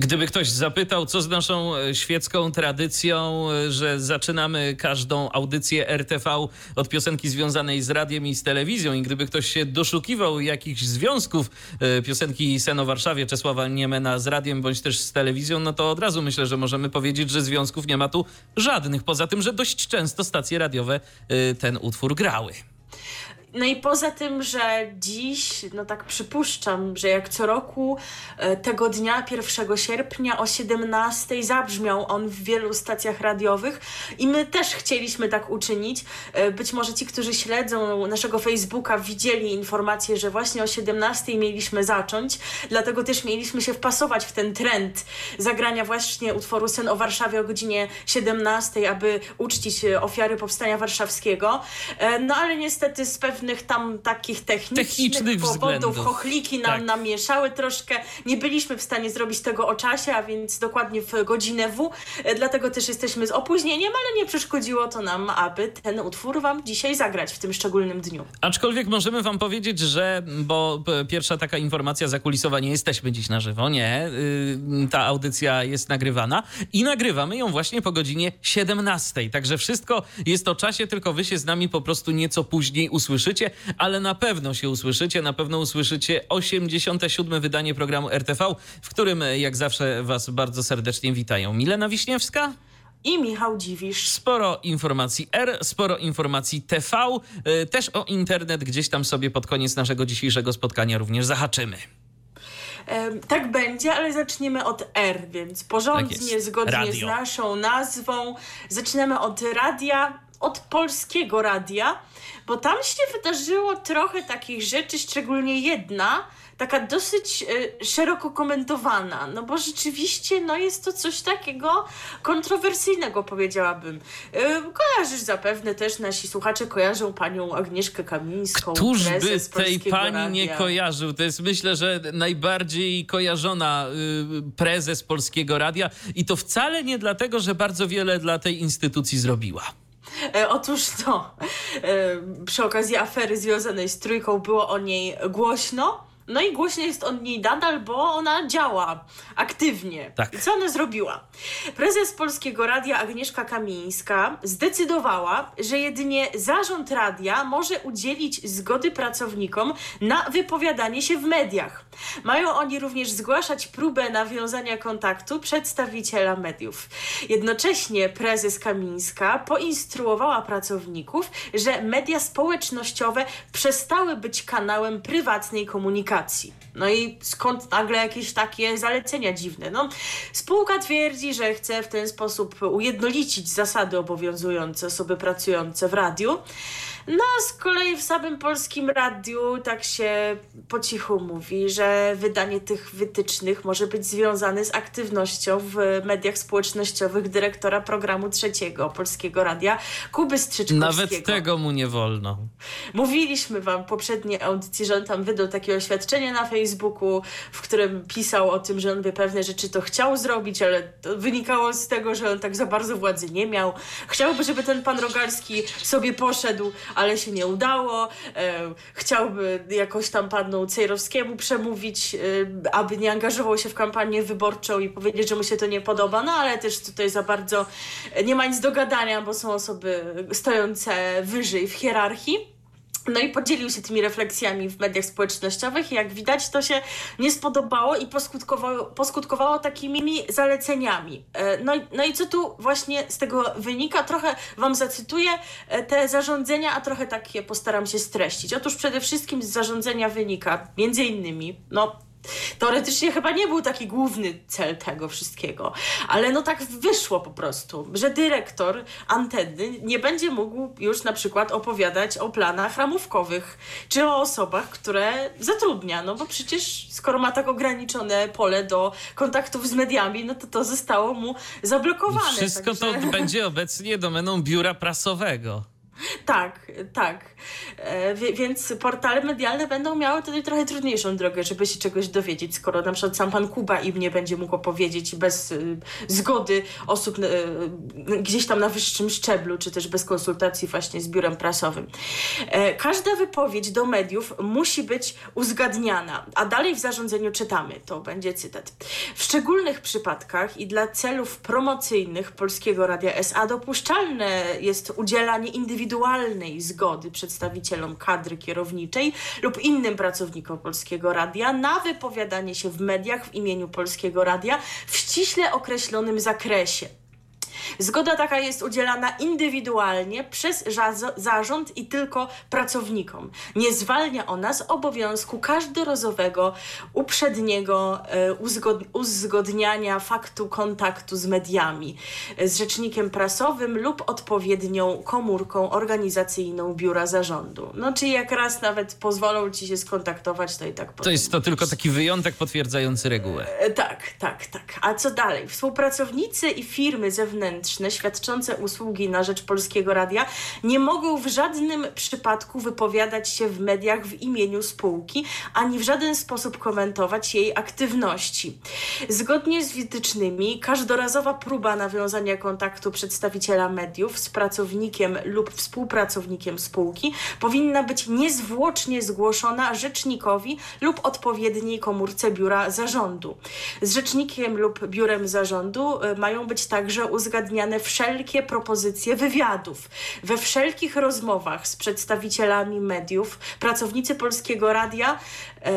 Gdyby ktoś zapytał, co z naszą e, świecką tradycją, e, że zaczynamy każdą audycję RTV od piosenki związanej z radiem i z telewizją, i gdyby ktoś się doszukiwał jakichś związków e, piosenki Sen o Warszawie Czesława Niemena z radiem bądź też z telewizją, no to od razu myślę, że możemy powiedzieć, że związków nie ma tu żadnych. Poza tym, że dość często stacje radiowe ten utwór grały. No i poza tym, że dziś, no tak przypuszczam, że jak co roku e, tego dnia, 1 sierpnia o 17 zabrzmiał on w wielu stacjach radiowych i my też chcieliśmy tak uczynić. E, być może ci, którzy śledzą naszego Facebooka widzieli informację, że właśnie o 17 mieliśmy zacząć, dlatego też mieliśmy się wpasować w ten trend zagrania właśnie utworu Sen o Warszawie o godzinie 17, aby uczcić ofiary Powstania Warszawskiego. E, no ale niestety z pewnym pewnych tam takich technicznych, technicznych powodów względów. chochliki nam tak. namieszały troszkę. Nie byliśmy w stanie zrobić tego o czasie, a więc dokładnie w godzinę W. E, dlatego też jesteśmy z opóźnieniem, ale nie przeszkodziło to nam, aby ten utwór wam dzisiaj zagrać w tym szczególnym dniu. Aczkolwiek możemy wam powiedzieć, że, bo pierwsza taka informacja zakulisowa, nie jesteśmy dziś na żywo, nie. Y, ta audycja jest nagrywana i nagrywamy ją właśnie po godzinie 17. Także wszystko jest o czasie, tylko wy się z nami po prostu nieco później usłyszycie usłyszycie, ale na pewno się usłyszycie, na pewno usłyszycie 87. wydanie programu RTV, w którym jak zawsze Was bardzo serdecznie witają Milena Wiśniewska i Michał Dziwisz. Sporo informacji R, sporo informacji TV, y, też o internet gdzieś tam sobie pod koniec naszego dzisiejszego spotkania również zahaczymy. Tak będzie, ale zaczniemy od R, więc porządnie, tak zgodnie Radio. z naszą nazwą. Zaczynamy od radia, od polskiego radia bo tam się wydarzyło trochę takich rzeczy, szczególnie jedna, taka dosyć y, szeroko komentowana, no bo rzeczywiście no jest to coś takiego kontrowersyjnego, powiedziałabym. Y, kojarzysz zapewne też, nasi słuchacze kojarzą panią Agnieszkę Kamińską. Któż by tej pani Radia. nie kojarzył? To jest myślę, że najbardziej kojarzona y, prezes Polskiego Radia i to wcale nie dlatego, że bardzo wiele dla tej instytucji zrobiła. E, otóż to, e, przy okazji afery związanej z trójką było o niej głośno. No i głośno jest o niej nadal, bo ona działa aktywnie. Tak. I co ona zrobiła? Prezes Polskiego Radia Agnieszka Kamińska zdecydowała, że jedynie zarząd radia może udzielić zgody pracownikom na wypowiadanie się w mediach. Mają oni również zgłaszać próbę nawiązania kontaktu przedstawiciela mediów. Jednocześnie prezes Kamińska poinstruowała pracowników, że media społecznościowe przestały być kanałem prywatnej komunikacji no i skąd nagle jakieś takie zalecenia dziwne? No, spółka twierdzi, że chce w ten sposób ujednolicić zasady obowiązujące osoby pracujące w radiu. No, z kolei w samym polskim radiu tak się po cichu mówi, że wydanie tych wytycznych może być związane z aktywnością w mediach społecznościowych dyrektora programu trzeciego Polskiego Radia, Kuby Strzyczkowskiego. Nawet tego mu nie wolno. Mówiliśmy wam w poprzedniej audycji, że on tam wydał takie oświadczenie na Facebooku, w którym pisał o tym, że on by pewne rzeczy to chciał zrobić, ale to wynikało z tego, że on tak za bardzo władzy nie miał. Chciałby, żeby ten pan Rogalski sobie poszedł, ale się nie udało. E, chciałby jakoś tam panu Cejrowskiemu przemówić, e, aby nie angażował się w kampanię wyborczą i powiedzieć, że mu się to nie podoba, no ale też tutaj za bardzo nie ma nic do gadania, bo są osoby stojące wyżej w hierarchii. No i podzielił się tymi refleksjami w mediach społecznościowych i jak widać to się nie spodobało i poskutkowało, poskutkowało takimi zaleceniami. E, no, no i co tu właśnie z tego wynika? Trochę Wam zacytuję e, te zarządzenia, a trochę tak je postaram się streścić. Otóż przede wszystkim z zarządzenia wynika między innymi, no Teoretycznie chyba nie był taki główny cel tego wszystkiego, ale no tak wyszło po prostu, że dyrektor anteny nie będzie mógł już na przykład opowiadać o planach ramówkowych, czy o osobach, które zatrudnia, no bo przecież skoro ma tak ograniczone pole do kontaktów z mediami, no to to zostało mu zablokowane. Wszystko także... to będzie obecnie domeną biura prasowego. Tak, tak. E, więc portale medialne będą miały tutaj trochę trudniejszą drogę, żeby się czegoś dowiedzieć, skoro na przykład sam pan Kuba im nie będzie mógł opowiedzieć bez y, zgody osób y, gdzieś tam na wyższym szczeblu, czy też bez konsultacji właśnie z biurem prasowym. E, każda wypowiedź do mediów musi być uzgadniana, a dalej w zarządzeniu czytamy, to będzie cytat. W szczególnych przypadkach i dla celów promocyjnych Polskiego Radia SA dopuszczalne jest udzielanie indywidualnej zgody przedstawicielom kadry kierowniczej lub innym pracownikom Polskiego Radia na wypowiadanie się w mediach w imieniu Polskiego Radia w ściśle określonym zakresie. Zgoda taka jest udzielana indywidualnie przez zarząd i tylko pracownikom. Nie zwalnia ona z obowiązku każdorazowego, uprzedniego e, uzgodniania faktu kontaktu z mediami, z rzecznikiem prasowym lub odpowiednią komórką organizacyjną biura zarządu. No, czyli jak raz nawet pozwolą ci się skontaktować, to i tak To jest to tylko taki wyjątek potwierdzający regułę. E, tak, tak, tak. A co dalej? Współpracownicy i firmy zewnętrzne zewnętrzne świadczące usługi na rzecz Polskiego Radia nie mogą w żadnym przypadku wypowiadać się w mediach w imieniu spółki, ani w żaden sposób komentować jej aktywności. Zgodnie z wytycznymi, każdorazowa próba nawiązania kontaktu przedstawiciela mediów z pracownikiem lub współpracownikiem spółki powinna być niezwłocznie zgłoszona rzecznikowi lub odpowiedniej komórce biura zarządu. Z rzecznikiem lub biurem zarządu e, mają być także uzgadniane uzgadniane wszelkie propozycje wywiadów. We wszelkich rozmowach z przedstawicielami mediów pracownicy Polskiego Radia e,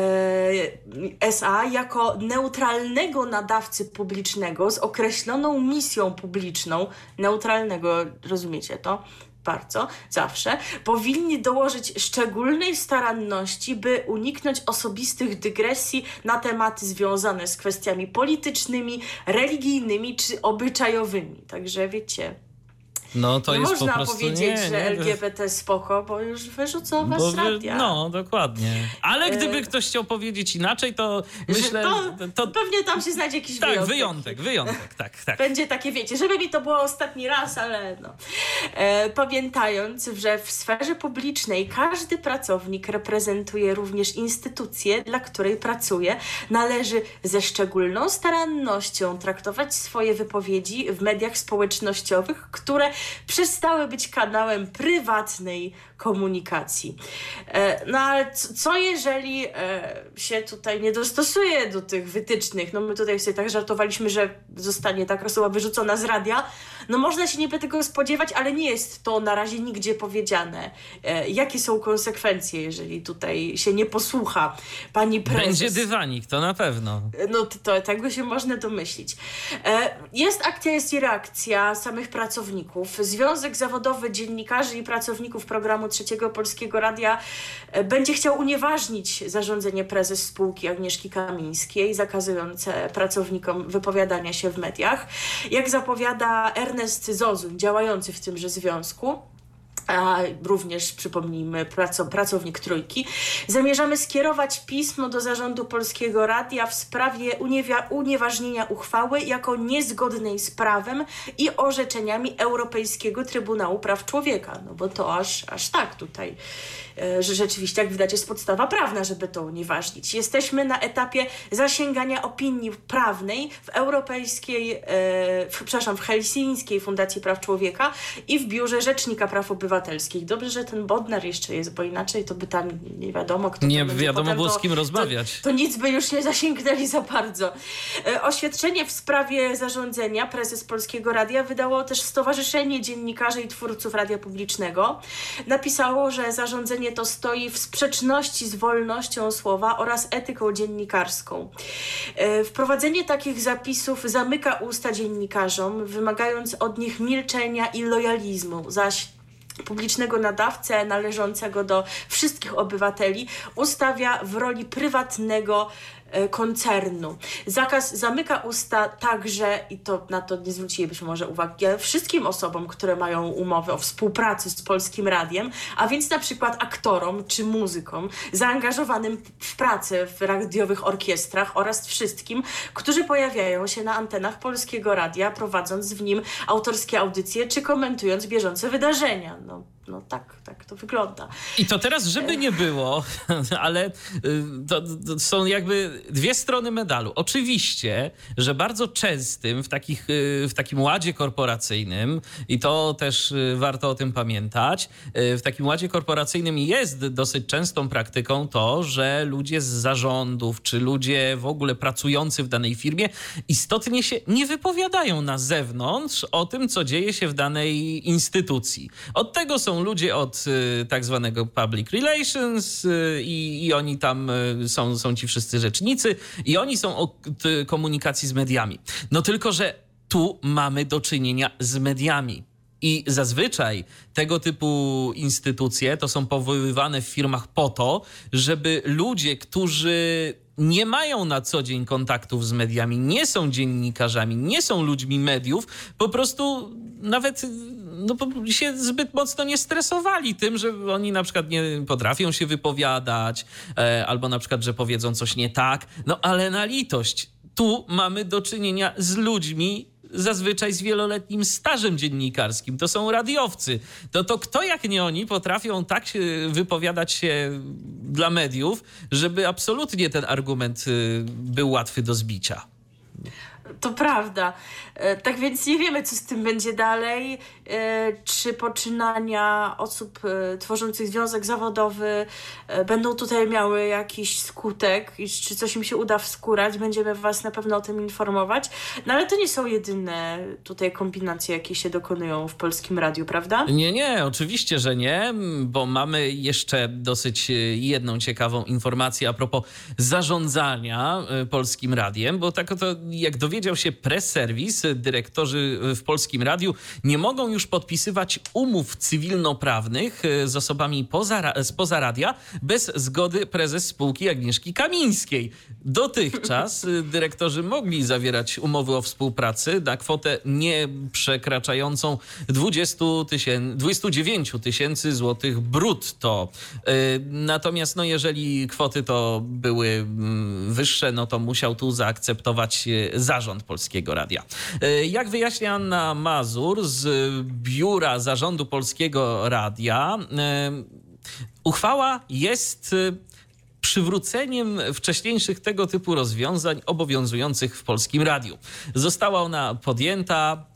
SA jako neutralnego nadawcy publicznego z określoną misją publiczną, neutralnego, rozumiecie to? Bardzo, zawsze, powinni dołożyć szczególnej staranności, by uniknąć osobistych dygresji na tematy związane z kwestiami politycznymi, religijnymi czy obyczajowymi. Także wiecie, no to nie jest można po prostu, powiedzieć, nie, że nie, LGBT spoko, bo już wyrzucą was z radia. No, dokładnie. Ale gdyby e... ktoś chciał powiedzieć inaczej, to myślę... To, to, pewnie tam się znajdzie jakiś tak, wyjątek. wyjątek, wyjątek, tak, tak. Będzie takie, wiecie, żeby mi to było ostatni raz, ale no. E, pamiętając, że w sferze publicznej każdy pracownik reprezentuje również instytucję, dla której pracuje, należy ze szczególną starannością traktować swoje wypowiedzi w mediach społecznościowych, które przestały być kanałem prywatnej komunikacji. E, no ale co jeżeli e, się tutaj nie dostosuje do tych wytycznych? No my tutaj sobie tak żartowaliśmy, że zostanie taka osoba wyrzucona z radia. No można się niby tego spodziewać, ale nie jest to na razie nigdzie powiedziane. E, jakie są konsekwencje, jeżeli tutaj się nie posłucha pani prezes? Będzie dywanik, to na pewno. No to, to tego się można domyślić. Jest akcja, jest i reakcja samych pracowników. Związek Zawodowy Dziennikarzy i Pracowników Programu Trzeciego Polskiego Radia e, będzie chciał unieważnić zarządzenie prezes spółki Agnieszki Kamińskiej, zakazujące pracownikom wypowiadania się w mediach. Jak zapowiada Ernest Zozun, działający w tymże związku, a również przypomnijmy pracownik Trójki, zamierzamy skierować pismo do zarządu Polskiego Radia w sprawie unieważnienia uchwały jako niezgodnej z prawem i orzeczeniami Europejskiego Trybunału Praw Człowieka. No bo to aż, aż tak tutaj E, że rzeczywiście, jak widać, jest podstawa prawna, żeby to unieważnić. Jesteśmy na etapie zasięgania opinii prawnej w Europejskiej, e, w, przepraszam, w Helsińskiej Fundacji Praw Człowieka i w Biurze Rzecznika Praw Obywatelskich. Dobrze, że ten Bodnar jeszcze jest, bo inaczej to by tam nie wiadomo, kto Nie wiadomo było z kim rozmawiać. To, to, nic by już nie zasięgnęli za bardzo. E, oświadczenie w sprawie zarządzenia prezes Polskiego Radia wydało też Stowarzyszenie Dziennikarzy i Twórców Radia Publicznego. Napisało, że zarządzenie to stoi w sprzeczności z wolnością słowa oraz etyką dziennikarską. E, wprowadzenie takich zapisów zamyka usta dziennikarzom, wymagając od nich milczenia i lojalizmu, zaś publicznego nadawcę należącego do wszystkich obywateli ustawia w roli prywatnego koncernu. Zakaz zamyka usta także, i to na to nie zwrócilibyśmy może uwagi, wszystkim osobom, które mają umowy o współpracy z Polskim Radiem, a więc na przykład aktorom czy muzykom zaangażowanym w pracę w radiowych orkiestrach oraz wszystkim, którzy pojawiają się na antenach Polskiego Radia, prowadząc w nim autorskie audycje czy komentując bieżące wydarzenia. No, no tak, tak to wygląda. I to teraz, żeby nie było, ale y, to, to, są jakby dwie strony medalu. Oczywiście, że bardzo częstym w, takich, y, w takim ładzie korporacyjnym, i to też y, warto o tym pamiętać, w takim ładzie korporacyjnym jest dosyć częstą praktyką to, że ludzie z zarządów, czy ludzie w ogóle pracujący w danej firmie istotnie się nie wypowiadają na zewnątrz o tym, co dzieje się w danej instytucji. Od tego są ludzie od y, tak zwanego public relations y, i, i oni tam y, są, są ci wszyscy rzecznicy i oni są od komunikacji z mediami. No tylko, że tu mamy do czynienia z mediami. I zazwyczaj tego typu instytucje to są powoływane w firmach po to, żeby ludzie, którzy nie mają na co dzień kontaktów z mediami, nie są dziennikarzami, nie są ludźmi mediów, po prostu nawet no, się zbyt mocno nie stresowali tym, że oni na przykład nie potrafią się wypowiadać, e, albo na przykład, że powiedzą coś nie tak. No ale na litość, tu mamy do czynienia z ludźmi, zazwyczaj z wieloletnim stażem dziennikarskim. To są radiowcy. To, to kto jak nie oni potrafią tak wypowiadać się dla mediów, żeby absolutnie ten argument y, był łatwy do zbicia. To prawda. E, tak więc nie wiemy, co z tym będzie dalej. E, czy poczynania osób e, tworzących związek zawodowy będą tutaj miały jakiś skutek czy coś im się uda wskurać. Będziemy Was na pewno o tym informować. No ale to nie są jedyne tutaj kombinacje, jakie się dokonują w polskim radiu, prawda? Nie, nie, oczywiście, że nie, bo mamy jeszcze dosyć jedną ciekawą informację a propos zarządzania polskim radiem, bo tak oto jak dowiedział się press service, dyrektorzy w Polskim Radiu nie mogą już podpisywać umów cywilnoprawnych e, z osobami poza, spoza radia bez zgody prezes spółki Agnieszki Kamińskiej. Dotychczas e, dyrektorzy mogli zawierać umowy o współpracy na kwotę nie przekraczającą 20 tysięcy, 29 tysięcy złotych brutto. E, natomiast no, jeżeli kwoty to były mm, wyższe, no to musiał tu zaakceptować zarząd Polskiego Radia. Jak wyjaśnia Anna Mazur z biura zarządu Polskiego Radia, uchwała jest przywróceniem wcześniejszych tego typu rozwiązań obowiązujących w polskim radiu. Została ona podjęta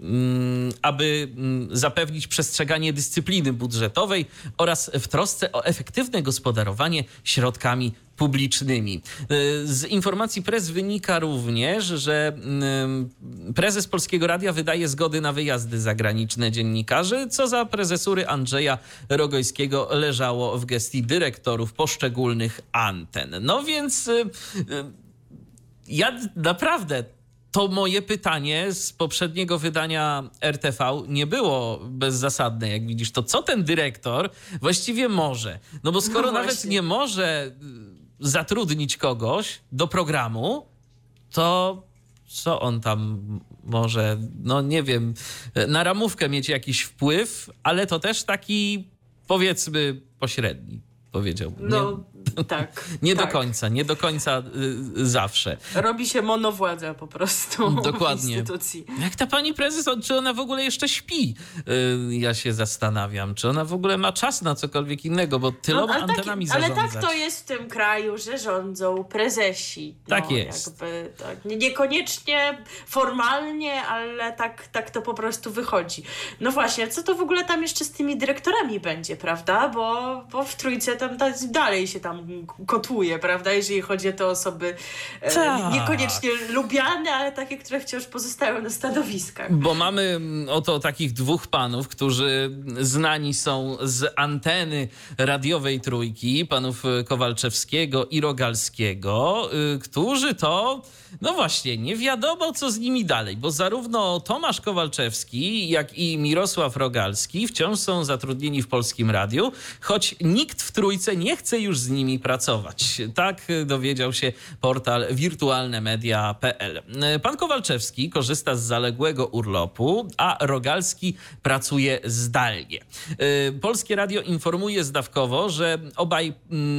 Mm, aby mm, zapewnić przestrzeganie dyscypliny budżetowej oraz w trosce o efektywne gospodarowanie środkami publicznymi. Y, z informacji press wynika również, że prezes Polskiego Radia wydaje zgody na wyjazdy zagraniczne dziennikarzy, co za prezesury Andrzeja Rogojskiego leżało w gestii dyrektorów poszczególnych anten. No więc y, y, ja naprawdę to moje pytanie z poprzedniego wydania RTV nie było bezzasadne, jak widzisz. To co ten dyrektor właściwie może? No bo skoro no nawet nie może zatrudnić kogoś do programu, to co on tam może, no nie wiem, na ramówkę mieć jakiś wpływ, ale to też taki powiedzmy pośredni, powiedziałbym. No, tak. nie tak. do końca, nie do końca y, zawsze. Robi się monowładza po prostu Dokładnie. w instytucji. Jak ta pani prezes, czy ona w ogóle jeszcze śpi? Y, ja się zastanawiam, czy ona w ogóle ma czas na cokolwiek innego, bo tyloma no, ale antenami tak, Ale tak to jest w tym kraju, że rządzą prezesi. No, tak jest. Jakby, tak. Niekoniecznie formalnie, ale tak, tak to po prostu wychodzi. No właśnie, co to w ogóle tam jeszcze z tymi dyrektorami będzie, prawda? Bo, bo w trójce tam dalej się tam kotuje, prawda? Jeżeli chodzi o te osoby e, tak. niekoniecznie lubiane, ale takie, które wciąż pozostają na stanowiskach. Bo mamy mm, oto takich dwóch panów, którzy znani są z anteny radiowej trójki, panów Kowalczewskiego i Rogalskiego, y, którzy to, no właśnie, nie wiadomo co z nimi dalej, bo zarówno Tomasz Kowalczewski, jak i Mirosław Rogalski wciąż są zatrudnieni w Polskim Radiu, choć nikt w trójce nie chce już z nimi nimi pracować. Tak dowiedział się portal wirtualnemedia.pl. Pan Kowalczewski korzysta z zaległego urlopu, a Rogalski pracuje zdalnie. Polskie Radio informuje zdawkowo, że obaj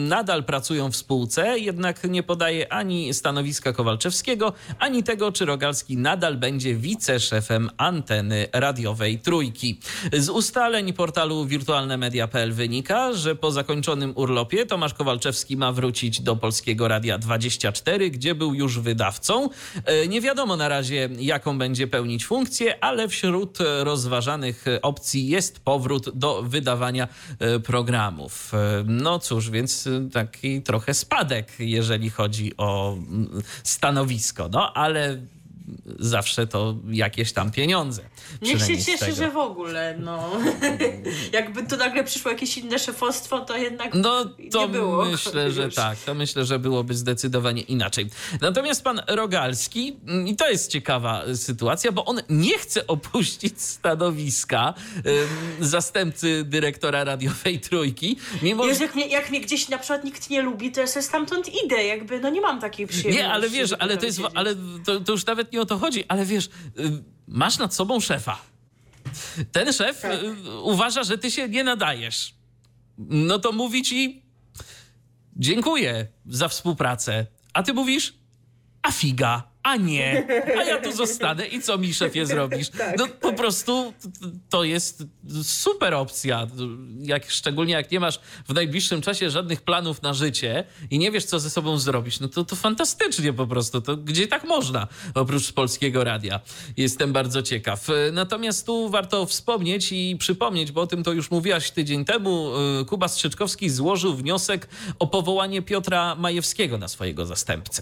nadal pracują w spółce, jednak nie podaje ani stanowiska Kowalczewskiego, ani tego, czy Rogalski nadal będzie wiceszefem anteny radiowej Trójki. Z ustaleń portalu wirtualnemedia.pl wynika, że po zakończonym urlopie Tomasz Kowalczewski ma wrócić do Polskiego Radia 24, gdzie był już wydawcą. E, nie wiadomo na razie, jaką będzie pełnić funkcję, ale wśród rozważanych opcji jest powrót do wydawania e, programów. E, no cóż, więc taki trochę spadek, jeżeli chodzi o mm, stanowisko. No ale zawsze to jakieś tam pieniądze. Niech się cieszy, że w ogóle, no. Jakby tu nagle przyszło jakieś inne szefostwo, to jednak No to nie było. myślę, że tak. To myślę, że byłoby zdecydowanie inaczej. Natomiast pan Rogalski, mm, i to jest ciekawa sytuacja, bo on nie chce opuścić stanowiska um, zastępcy dyrektora radiowej Trójki. Mimo... Wiesz, jak mnie, jak mnie gdzieś na przykład nikt nie lubi, to ja sobie stamtąd idę, jakby, no nie mam takiej przyjemności. Nie, ale wiesz, ale to jest, ale to, to już nawet nie o to chodzi, ale wiesz, y, masz nad sobą szefa. Ten szef tak. Y, uważa, że ty się nie nadajesz. No to mówi ci dziękuję za współpracę. A ty mówisz, a figa a nie, a ja tu zostanę i co mi szefie zrobisz? Tak, no po prostu to jest super opcja, jak, szczególnie jak nie masz w najbliższym czasie żadnych planów na życie i nie wiesz, co ze sobą zrobić, no to, to fantastycznie po prostu, to gdzie tak można, oprócz Polskiego Radia. Jestem bardzo ciekaw. Natomiast tu warto wspomnieć i przypomnieć, bo o tym to już mówiłaś tydzień temu, Kuba Strzyczkowski złożył wniosek o powołanie Piotra Majewskiego na swojego zastępcę.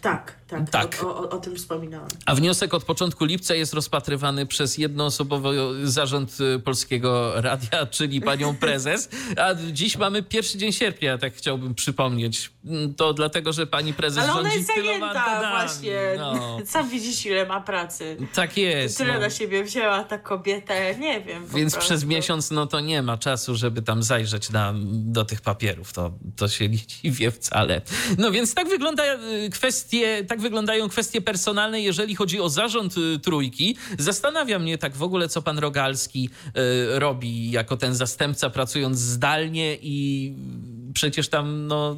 Tak, tak. tak. O, o, o, tym wspominałam. A wniosek od początku lipca jest rozpatrywany przez jednoosobowy zarząd y, Polskiego Radia, czyli panią prezes. A dziś mamy pierwszy dzień sierpnia, tak chciałbym przypomnieć. Mm, to dlatego, że pani prezes Ale rządzi jest zajęta właśnie. No. Sam widzisz, ile ma pracy. Tak jest. Tyle no. na siebie wzięła ta kobieta, nie wiem. Więc przez miesiąc no to nie ma czasu, żeby tam zajrzeć na, do tych papierów. To, to się nie dziwię wcale. No więc tak wygląda y, kwestie, tak wyglądają kwestie personalne, jeżeli chodzi o zarząd y, trójki. Zastanawia mnie tak w ogóle, co pan Rogalski y, robi jako ten zastępca, pracując zdalnie i przecież tam, no,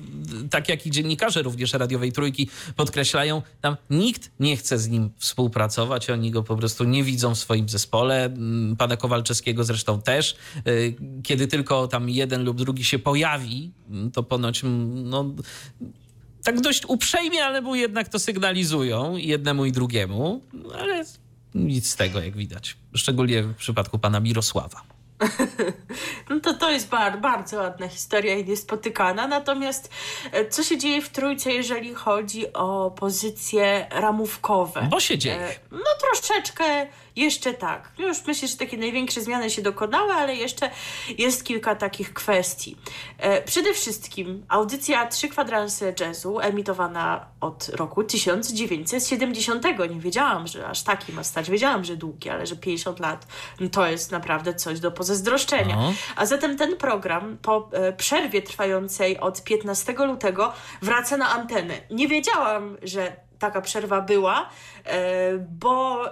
tak jak i dziennikarze również radiowej trójki podkreślają, tam nikt nie chce z nim współpracować, oni go po prostu nie widzą w swoim zespole. Mm, pana Kowalczewskiego zresztą też. Y, kiedy tylko tam jeden lub drugi się pojawi, to ponoć, mm, no, tak dość uprzejmie, ale mu jednak to sygnalizują jednemu i drugiemu, ale nic z tego, jak widać. Szczególnie w przypadku pana Mirosława. No to to jest bar, bardzo ładna historia i niespotykana. Natomiast e, co się dzieje w trójce, jeżeli chodzi o pozycje ramówkowe? Bo się dzieje. E, no troszeczkę jeszcze tak. Już myślę, że takie największe zmiany się dokonały, ale jeszcze jest kilka takich kwestii. E, przede wszystkim audycja Trzy kwadranse jazzu emitowana od roku 1970. Nie wiedziałam, że aż taki ma stać. Wiedziałam, że długi, ale że 50 lat to jest naprawdę coś do pozazdroszczenia. No. A zatem ten program po e, przerwie trwającej od 15 lutego wraca na antenę. Nie wiedziałam, że taka przerwa była, e, bo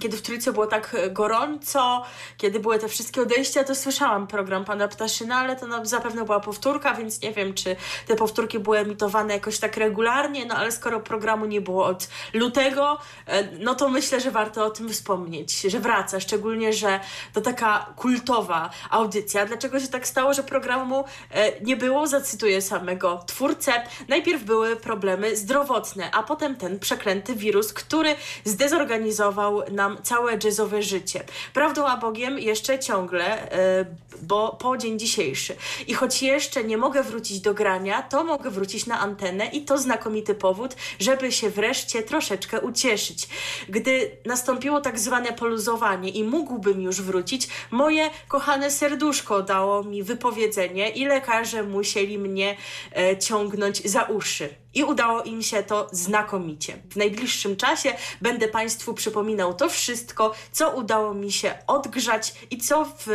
kiedy w Trójce było tak e, gorąco, kiedy były te wszystkie odejścia, to słyszałam program Pana Ptaszyna, ale to no, zapewne była powtórka, więc nie wiem, czy te powtórki były emitowane jakoś tak regularnie, no ale skoro programu nie było od lutego, e, no to myślę, że warto o tym wspomnieć, że wraca, szczególnie, że to taka kultowa audycja. Dlaczego się tak stało, że programu e, nie było? Zacytuję samego twórcę. Najpierw były problemy zdrowotne, a potem ten przeklęty wirus, który zdezorganizował na nam całe jazzowe życie. Prawdą a Bogiem jeszcze ciągle, e, bo po dzień dzisiejszy. I choć jeszcze nie mogę wrócić do grania, to mogę wrócić na antenę i to znakomity powód, żeby się wreszcie troszeczkę ucieszyć. Gdy nastąpiło tak zwane poluzowanie i mógłbym już wrócić, moje kochane serduszko dało mi wypowiedzenie i lekarze musieli mnie e, ciągnąć za uszy. I udało im się to znakomicie. W najbliższym czasie będę Państwu przypominał to wszystko, co udało mi się odgrzać i co w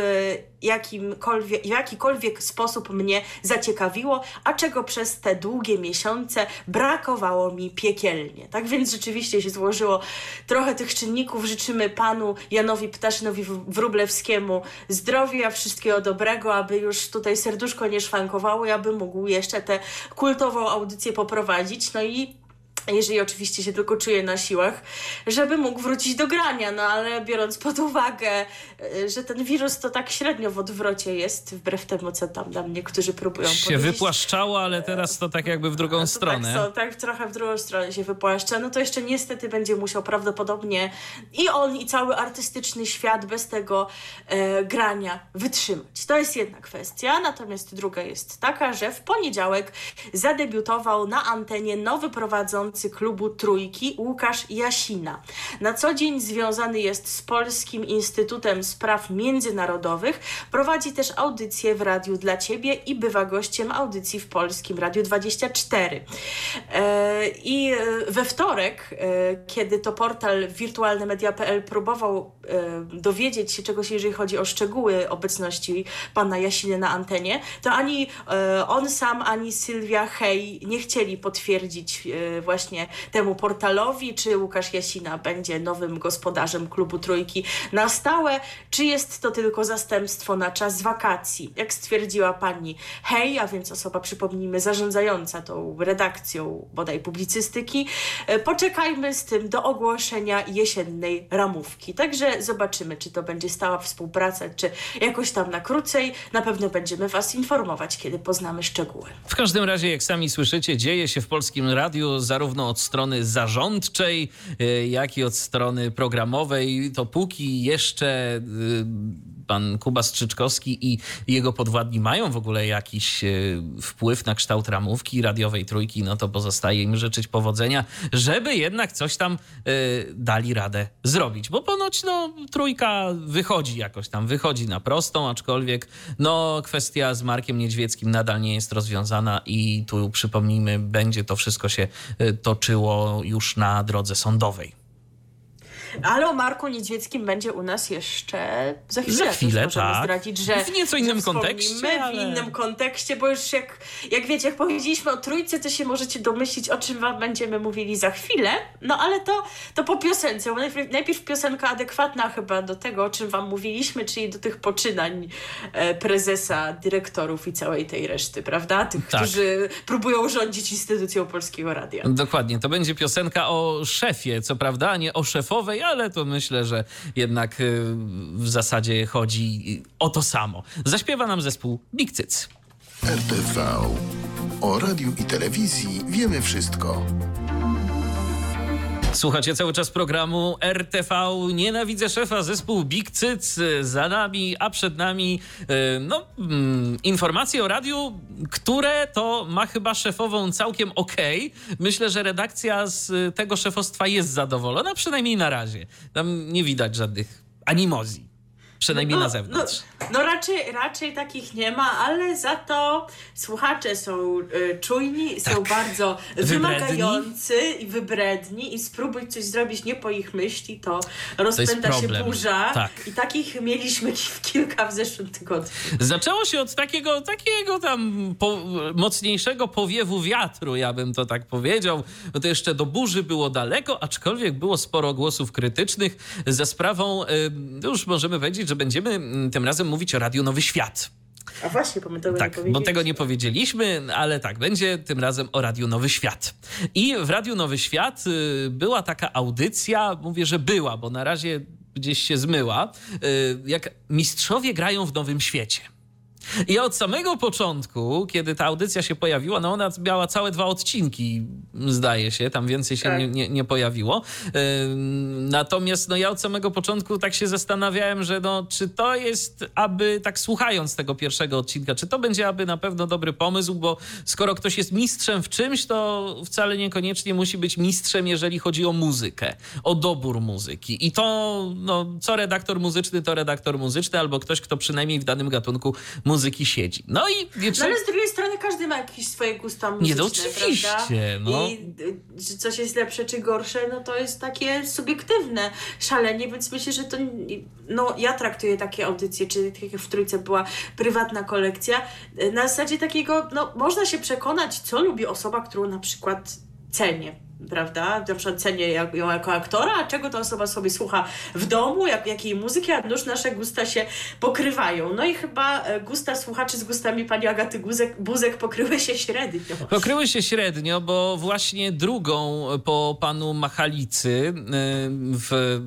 jakimkolwiek, w jakikolwiek sposób mnie zaciekawiło, a czego przez te długie miesiące brakowało mi piekielnie. Tak więc rzeczywiście się złożyło trochę tych czynników. Życzymy panu Janowi Ptaszynowi Wrublewskiemu zdrowia, wszystkiego dobrego, aby już tutaj serduszko nie szwankowało i aby mógł jeszcze tę kultową audycję poprowadzić. No i jeżeli oczywiście się tylko czuje na siłach, żeby mógł wrócić do grania. No ale biorąc pod uwagę, e, że ten wirus to tak średnio w odwrocie jest, wbrew temu, co tam nam niektórzy próbują się powiedzieć. wypłaszczało, ale teraz to tak jakby w drugą tak stronę. Tak, so, tak trochę w drugą stronę się wypłaszcza. No to jeszcze niestety będzie musiał prawdopodobnie i on, i cały artystyczny świat bez tego e, grania wytrzymać. To jest jedna kwestia. Natomiast druga jest taka, że w poniedziałek zadebiutował na antenie nowy prowadzący klubu Trójki Łukasz Jasina. Na co dzień związany jest z Polskim Instytutem Spraw Międzynarodowych, prowadzi też audycje w Radiu dla Ciebie i bywa gościem audycji w Polskim Radiu 24. E, I e, we wtorek, e, kiedy to portal wirtualnemedia.pl próbował dowiedzieć się czegoś, jeżeli chodzi o szczegóły obecności pana Jasiny na antenie, to ani on sam, ani Sylwia Hej nie chcieli potwierdzić właśnie właśnie temu portalowi, czy Łukasz Jasina będzie nowym gospodarzem klubu Trójki na stałe, czy jest to tylko zastępstwo na czas wakacji. Jak stwierdziła pani Hej, a więc osoba, przypomnijmy, zarządzająca tą redakcją bodaj publicystyki, poczekajmy z tym do ogłoszenia jesiennej ramówki. Także zobaczymy, czy to będzie stała współpraca, czy jakoś tam na krócej. Na pewno będziemy Was informować, kiedy poznamy szczegóły. W każdym razie, jak sami słyszycie, dzieje się w Polskim Radiu zarówno od strony zarządczej, y, jak i od strony programowej. To póki jeszcze y, pan Kuba Strzyczkowski i jego podwładni mają w ogóle jakiś y, wpływ na kształt ramówki radiowej trójki, no to pozostaje im życzyć powodzenia, żeby jednak coś tam dali radę zrobić. Bo ponoć no, trójka wychodzi jakoś tam, wychodzi na prostą, aczkolwiek no, kwestia z Markiem Niedźwieckim nadal nie jest rozwiązana i tu przypomnijmy, będzie to wszystko się toczyło już na drodze sądowej. Ale o Marku Niedźwieckim będzie u nas jeszcze za chwilę. Za chwilę, możemy tak. zdradzić, że w nieco innym kontekście. Ale... W innym kontekście, bo już jak, jak wiecie, jak powiedzieliśmy o trójce, to się możecie domyślić, o czym wam będziemy mówili za chwilę. No ale to, to po piosence. Bo najpierw, najpierw piosenka adekwatna chyba do tego, o czym wam mówiliśmy, czyli do tych poczynań e, prezesa, dyrektorów i całej tej reszty, prawda? Tych, tak. którzy próbują rządzić instytucją Polskiego Radia. Dokładnie. To będzie piosenka o szefie, co prawda, a nie o szefowej, ale to myślę, że jednak y, w zasadzie chodzi o to samo. Zaśpiewa nam zespół Big Cyc. RTV. O radiu i telewizji wiemy wszystko. Słuchacie cały czas programu RTV Nienawidzę Szefa, zespół Big Cyc za nami, a przed nami e, no, mm, informacje o radiu, które to ma chyba szefową całkiem. Okay. Myślę, że redakcja z tego szefostwa jest zadowolona, przynajmniej na razie. Tam nie widać żadnych animozji. Przynajmniej no, na zewnątrz. No, no, raczej, raczej takich nie ma, ale za to słuchacze są y, czujni, tak. są bardzo wymagający i wybredni i spróbuj coś zrobić nie po ich myśli, to rozpęta to się burza. Tak. I takich mieliśmy kilka w zeszłym tygodniu. Zaczęło się od takiego, takiego tam po, mocniejszego powiewu wiatru, ja bym to tak powiedział. No to jeszcze do burzy było daleko, aczkolwiek było sporo głosów krytycznych za sprawą, y, już możemy powiedzieć, że będziemy mm, tym razem mówić o Radiu Nowy Świat. A właśnie, bo my tego tak, nie bo tego nie powiedzieliśmy, ale tak, będzie tym razem o Radiu Nowy Świat. I w Radiu Nowy Świat y, była taka audycja, mówię, że była, bo na razie gdzieś się zmyła, y, jak mistrzowie grają w Nowym Świecie. I od samego początku, kiedy ta audycja się pojawiła, no ona miała całe dwa odcinki, zdaje się, tam więcej się tak. nie, nie, nie, pojawiło. Natomiast no ja od samego początku tak się zastanawiałem, że no, czy to jest, aby tak słuchając tego pierwszego odcinka, czy to będzie aby na pewno dobry pomysł, bo skoro ktoś jest mistrzem w czymś, to wcale niekoniecznie musi być mistrzem, jeżeli chodzi o muzykę, o dobór muzyki. I to, no, co redaktor muzyczny, to redaktor muzyczny, albo ktoś, kto przynajmniej w danym gatunku muzyki muzyki siedzi. No i no, ale z drugiej strony każdy ma jakieś swoje gusta muzyczne, Nie, no oczywiście, prawda? no. I czy coś jest lepsze czy gorsze, no to jest takie subiektywne szalenie, więc myślę, że to no ja traktuję takie audycje, czy tak jak w Trójce była prywatna kolekcja, na zasadzie takiego, no można się przekonać, co lubi osoba, którą na przykład cenię prawda? Na przykład cenię ją jako aktora, a czego ta osoba sobie słucha w domu, jak, jakiej muzyki, a nuż nasze gusta się pokrywają. No i chyba e, gusta słuchaczy z gustami pani Agaty Buzek, Buzek pokryły się średnio. Pokryły się średnio, bo właśnie drugą po panu Machalicy e, w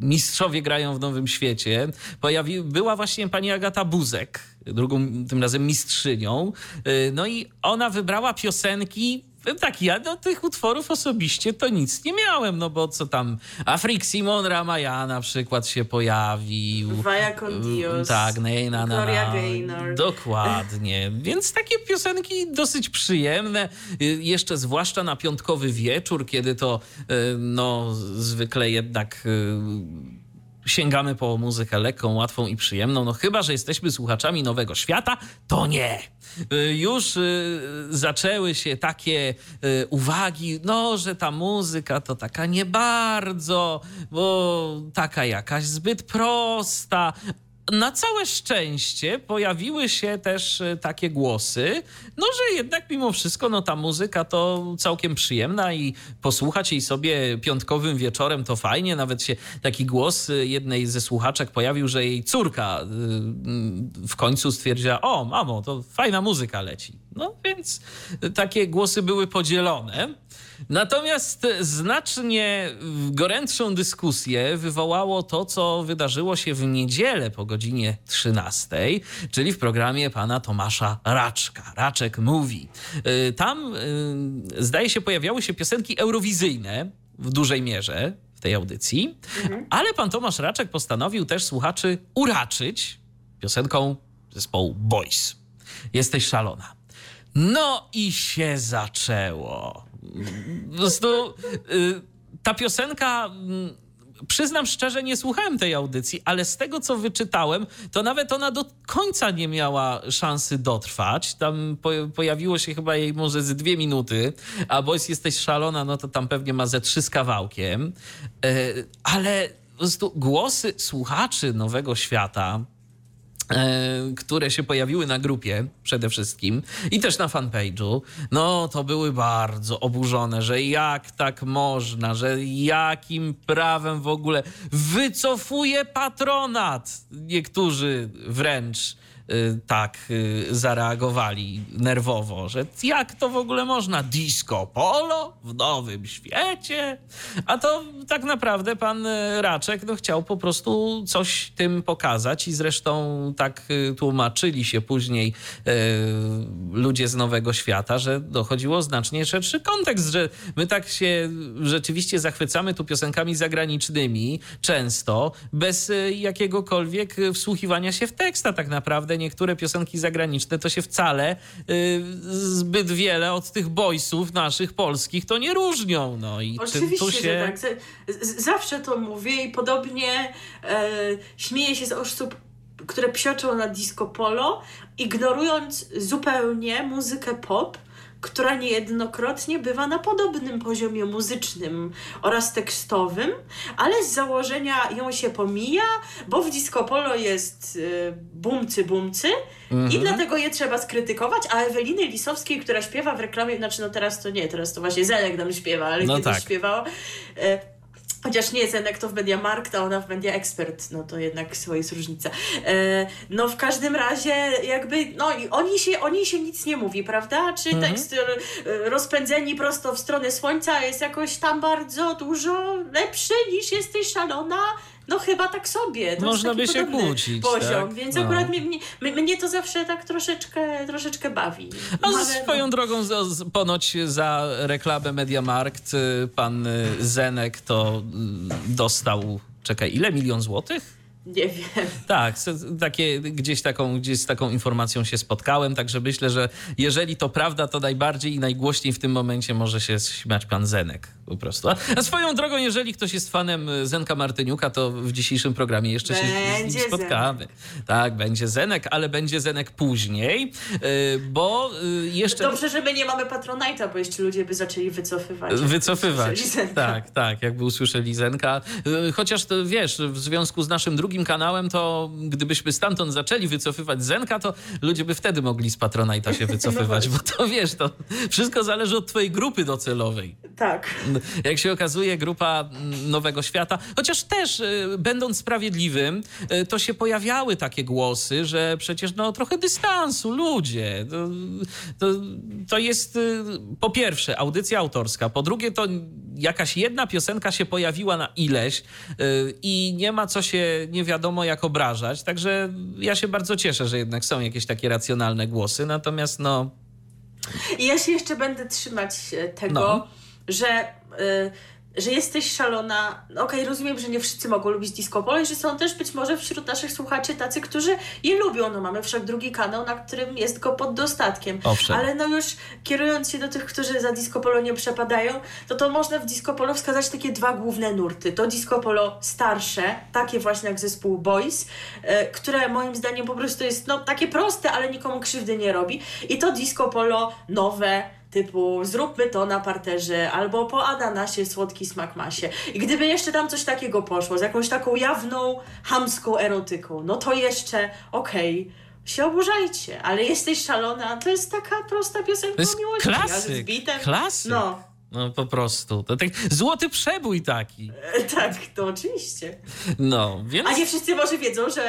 Mistrzowie grają w Nowym Świecie pojawi, była właśnie pani Agata Buzek, drugą tym razem mistrzynią. E, no i ona wybrała piosenki tak, ja do tych utworów osobiście to nic nie miałem, no bo co tam, Afrik Simon Ramaya na przykład się pojawił. Vaya con Dios. Tak, na, na, na, Gloria Gaynor. Dokładnie, więc takie piosenki dosyć przyjemne, y, jeszcze zwłaszcza na piątkowy wieczór, kiedy to y, no zwykle jednak y, sięgamy po muzykę lekką, łatwą i przyjemną. No chyba, że jesteśmy słuchaczami Nowego Świata, to nie. Y, już y, zaczęły się takie y, uwagi, no, że ta muzyka to taka nie bardzo, bo taka jakaś zbyt prosta, na całe szczęście pojawiły się też e, takie głosy, no że jednak mimo wszystko no ta muzyka to całkiem przyjemna i posłuchać jej sobie piątkowym wieczorem to fajnie. Nawet się taki głos e, jednej ze słuchaczek pojawił, że jej córka e, w końcu stwierdziła, o mamo, to fajna muzyka leci. No więc takie głosy były podzielone. Natomiast znacznie gorętszą dyskusję wywołało to, co wydarzyło się w niedzielę po godzinie 13, czyli w programie pana Tomasza Raczka. Raczek mówi. Y, tam y, zdaje się pojawiały się piosenki eurowizyjne w dużej mierze w tej audycji, mhm. ale pan Tomasz Raczek postanowił też słuchaczy uraczyć piosenką zespołu Boys. Jesteś szalona. No i się zaczęło. Po prostu y, ta piosenka mm, przyznam szczerze, nie słuchałem tej audycji, ale z tego, co wyczytałem, to nawet ona do końca nie miała szansy dotrwać. Tam po, pojawiło się chyba jej może z dwie minuty, a Boys jesteś szalona, no to tam pewnie ma ze trzy z kawałkiem. E, ale po prostu głosy słuchaczy Nowego Świata które się pojawiły na grupie przede wszystkim i też na fanpage'u, no to były bardzo oburzone, że jak tak można, że jakim prawem w ogóle wycofuje patronat. Niektórzy wręcz tak y, zareagowali nerwowo, że jak to w ogóle można? Disco polo w nowym świecie? A to tak naprawdę pan y, Raczek no, chciał po prostu coś tym pokazać i zresztą tak tłumaczyli się później ludzie z Nowego Świata, że dochodziło znacznie szerszy kontekst, że my tak się rzeczywiście zachwycamy tu piosenkami zagranicznymi często, bez jakiegokolwiek wsłuchiwania się w tekst, a tak naprawdę niektóre piosenki zagraniczne to się wcale y, zbyt wiele od tych boysów naszych polskich to nie różnią. No i Oczywiście, tu się... tak. zawsze to mówię i podobnie e, śmieję się z osób, które psioczą na disco polo, ignorując zupełnie muzykę pop, która niejednokrotnie bywa na podobnym poziomie muzycznym oraz tekstowym, ale z założenia ją się pomija, bo w disco polo jest y, bumcy bumcy mhm. i dlatego je trzeba skrytykować, a Eweliny Lisowskiej, która śpiewa w reklamie, znaczy no teraz to nie, teraz to właśnie Zenek nam śpiewa, ale no kiedyś tak. śpiewała, y, Chociaż nie jest jednak to w Media Markt, a ona w Media Expert, no to jednak swoje jest różnica. E, no w każdym razie jakby, no i oni się, oni się nic nie mówi, prawda? Czy mhm. tekst e, rozpędzeni prosto w stronę słońca jest jakoś tam bardzo dużo lepszy niż jesteś szalona? No chyba tak sobie. To Można by się kłócić. Poziom, tak? więc no. akurat mnie, mnie, to zawsze tak troszeczkę, troszeczkę bawi. A swoją no. drogą z, ponoć za reklamę Mediamarkt y, pan y, Zenek to y, dostał, czekaj, ile milion złotych? Nie wiem. Tak, takie, gdzieś, taką, gdzieś z taką informacją się spotkałem, także myślę, że jeżeli to prawda, to najbardziej i najgłośniej w tym momencie może się śmiać pan Zenek. Po prostu. A, a swoją drogą, jeżeli ktoś jest fanem Zenka Martyniuka, to w dzisiejszym programie jeszcze będzie się z nim spotkamy. Zenek. Tak, będzie Zenek, ale będzie Zenek później, y, bo y, jeszcze... Dobrze, że my nie mamy Patronite'a, bo jeszcze ludzie by zaczęli wycofywać. Wycofywać, tak, tak, jakby usłyszeli Zenka. Y, chociaż to, wiesz, w związku z naszym drugim kanałem, to gdybyśmy stamtąd zaczęli wycofywać Zenka, to ludzie by wtedy mogli z Patronite'a się wycofywać, no bo to wiesz, to wszystko zależy od twojej grupy docelowej. Tak. Jak się okazuje, grupa Nowego Świata, chociaż też będąc sprawiedliwym, to się pojawiały takie głosy, że przecież no trochę dystansu, ludzie. To, to, to jest po pierwsze audycja autorska, po drugie to jakaś jedna piosenka się pojawiła na ileś i nie ma co się nie wiadomo jak obrażać. Także ja się bardzo cieszę, że jednak są jakieś takie racjonalne głosy. Natomiast no. Ja się jeszcze będę trzymać e, tego, no. że. Yy że jesteś szalona. Okej, okay, rozumiem, że nie wszyscy mogą lubić disco polo i że są też być może wśród naszych słuchaczy tacy, którzy je lubią. No mamy wszak drugi kanał, na którym jest go pod dostatkiem. Owszem. Ale no już kierując się do tych, którzy za disco polo nie przepadają, to to można w disco polo wskazać takie dwa główne nurty. To disco polo starsze, takie właśnie jak zespół Boys, e, które moim zdaniem po prostu jest no takie proste, ale nikomu krzywdy nie robi. I to disco polo nowe, typu zróbmy to na parterze, albo po ananasie słodki smak masie. I gdyby jeszcze tam coś takiego poszło, z jakąś taką jawną, hamską erotyką, no to jeszcze okej. Okay się oburzajcie, ale jesteś szalona, to jest taka prosta piosenka miłości. Klasyk, klasyk. No, no po prostu. To tak złoty przebój taki. E, tak, to oczywiście. No, więc... A nie wszyscy może wiedzą, że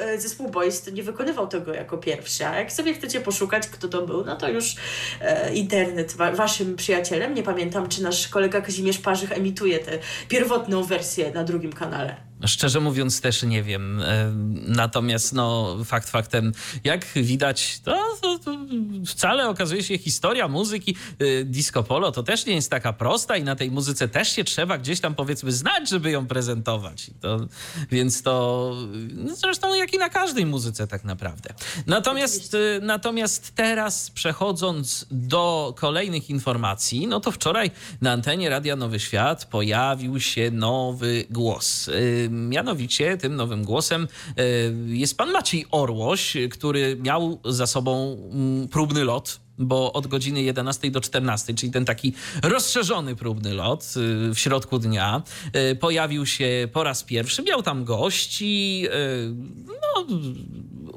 e, zespół Boys nie wykonywał tego jako pierwszy. A jak sobie chcecie poszukać, kto to był, no to już e, internet wa waszym przyjacielem. Nie pamiętam, czy nasz kolega Kazimierz Parzych emituje tę pierwotną wersję na drugim kanale. Szczerze mówiąc też nie wiem. E, natomiast no, fakt faktem, jak widać, to, to, to wcale okazuje się historia muzyki e, disco polo to też nie jest taka prosta i na tej muzyce też się trzeba gdzieś tam powiedzmy znać, żeby ją prezentować. To, więc to no zresztą jak i na każdej muzyce tak naprawdę. Natomiast, e, natomiast teraz przechodząc do kolejnych informacji, no to wczoraj na antenie Radia Nowy Świat pojawił się nowy głos Mianowicie tym nowym głosem e, jest pan Maciej Orłoś, który miał za sobą mm, próbny lot bo od godziny 11 do 14, czyli ten taki rozszerzony próbny lot y, w środku dnia, y, pojawił się po raz pierwszy. Miał tam gości. Y, no,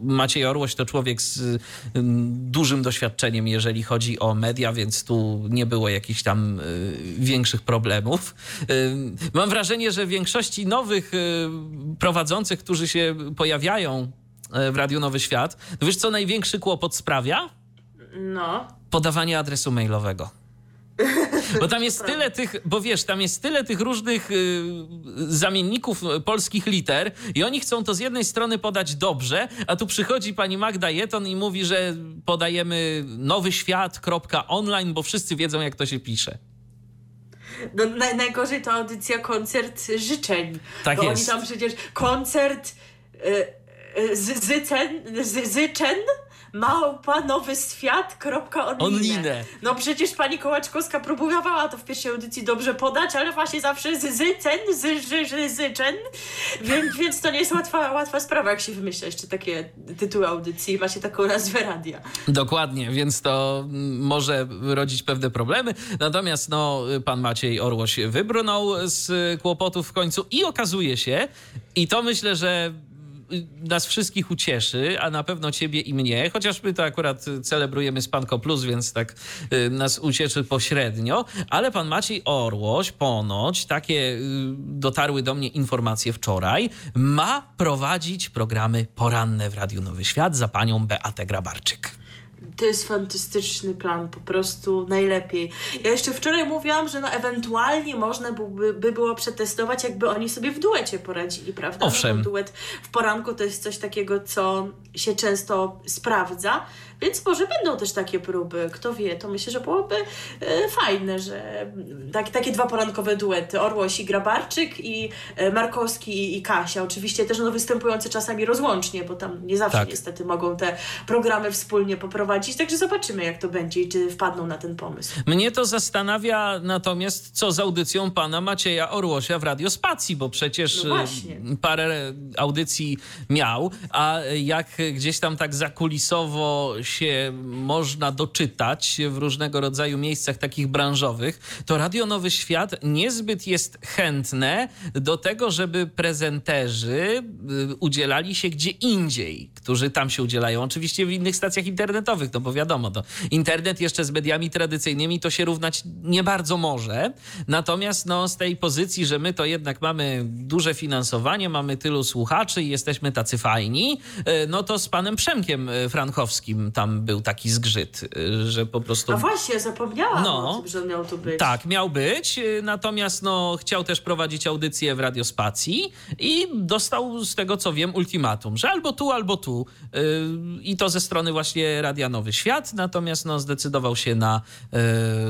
Maciej Orłoś to człowiek z dużym doświadczeniem, jeżeli chodzi o media, więc tu nie było jakichś tam większych problemów. Mam wrażenie, że większości nowych prowadzących, którzy się pojawiają w Radiu Nowy Świat, wiesz co największy kłopot sprawia? No. Podawanie adresu mailowego. Bo tam jest tyle tych, bo wiesz, tam jest tyle tych różnych y, zamienników polskich liter i oni chcą to z jednej strony podać dobrze, a tu przychodzi pani Magda Jeton i mówi, że podajemy nowy świat.online, bo wszyscy wiedzą, jak to się pisze. No, naj, najgorzej to audycja koncert życzeń. Tak bo jest. oni tam przecież koncert y, y, z, zycen, z, zyczen małpa nowy świat.online. No przecież pani Kołaczkowska próbowała to w pierwszej audycji dobrze podać, ale właśnie zawsze z zycen, z, z, zyczen, więc, więc to nie jest łatwa, łatwa sprawa, jak się wymyśla jeszcze takie tytuły audycji i ma się taką nazwę radia. Dokładnie, więc to może rodzić pewne problemy. Natomiast no, pan Maciej Orłoś wybrnął z kłopotów w końcu i okazuje się, i to myślę, że nas wszystkich ucieszy, a na pewno ciebie i mnie, chociaż my to akurat celebrujemy Spanko Plus, więc tak y, nas ucieszy pośrednio, ale pan Maciej Orłoś ponoć, takie y, dotarły do mnie informacje wczoraj, ma prowadzić programy poranne w Radiu Nowy Świat za panią Beatę Grabarczyk. To jest fantastyczny plan, po prostu najlepiej. Ja jeszcze wczoraj mówiłam, że no ewentualnie można byłby, by było przetestować, jakby oni sobie w duecie poradzili, prawda? Owszem. No, duet w poranku to jest coś takiego, co się często sprawdza. Więc może będą też takie próby, kto wie, to myślę, że byłoby e, fajne, że tak, takie dwa porankowe duety, Orłoś i Grabarczyk i e, Markowski i Kasia, oczywiście też no, występujące czasami rozłącznie, bo tam nie zawsze tak. niestety mogą te programy wspólnie poprowadzić prowadzić, także zobaczymy jak to będzie i czy wpadną na ten pomysł. Mnie to zastanawia natomiast, co z audycją pana Macieja Orłosia w Radiospacji, bo przecież no y, parę audycji miał, a jak gdzieś tam tak zakulisowo się można doczytać w różnego rodzaju miejscach takich branżowych, to Radio Nowy Świat niezbyt jest chętne do tego, żeby prezenterzy y, udzielali się gdzie indziej, którzy tam się udzielają. Oczywiście w innych stacjach internetowych, no bo wiadomo, to internet jeszcze z mediami tradycyjnymi to się równać nie bardzo może. Natomiast no, z tej pozycji, że my to jednak mamy duże finansowanie, mamy tylu słuchaczy i jesteśmy tacy fajni, y, no to z panem Przemkiem y, Frankowskim tam był taki zgrzyt, że po prostu... A właśnie, zapomniałam no, tym, że miał tu być. Tak, miał być, natomiast no, chciał też prowadzić audycję w Radiospacji i dostał z tego co wiem ultimatum, że albo tu, albo tu. Yy, I to ze strony właśnie Radia Nowy Świat, natomiast no, zdecydował się na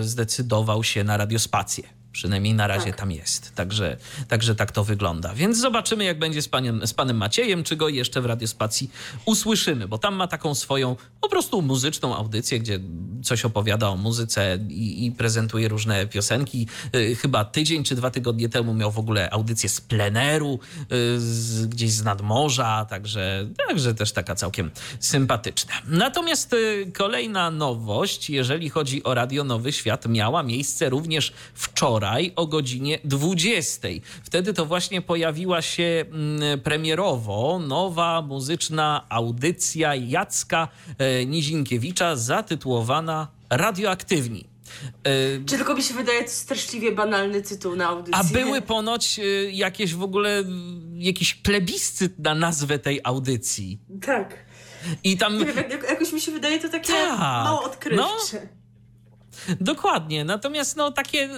zdecydował się na radiospację. Przynajmniej na razie tak. tam jest. Także, także tak to wygląda. Więc zobaczymy, jak będzie z panem, z panem Maciejem, czy go jeszcze w radiospacji usłyszymy, bo tam ma taką swoją po prostu muzyczną audycję, gdzie coś opowiada o muzyce i, i prezentuje różne piosenki. Yy, chyba tydzień czy dwa tygodnie temu miał w ogóle audycję z pleneru, yy, z, gdzieś z nadmorza, także, także też taka całkiem sympatyczna. Natomiast yy, kolejna nowość, jeżeli chodzi o Radio Nowy Świat, miała miejsce również wczoraj wczoraj o godzinie 20. Wtedy to właśnie pojawiła się mm, premierowo nowa muzyczna audycja Jacka e, Nizinkiewicza zatytułowana Radioaktywni. E, Czy tylko mi się wydaje, to straszliwie banalny tytuł na audycji. A były ponoć e, jakieś w ogóle, jakiś plebiscyt na nazwę tej audycji. Tak. I tam... Wiem, jakoś mi się wydaje to takie tak. mało odkrywcze. No. Dokładnie. Natomiast no, takie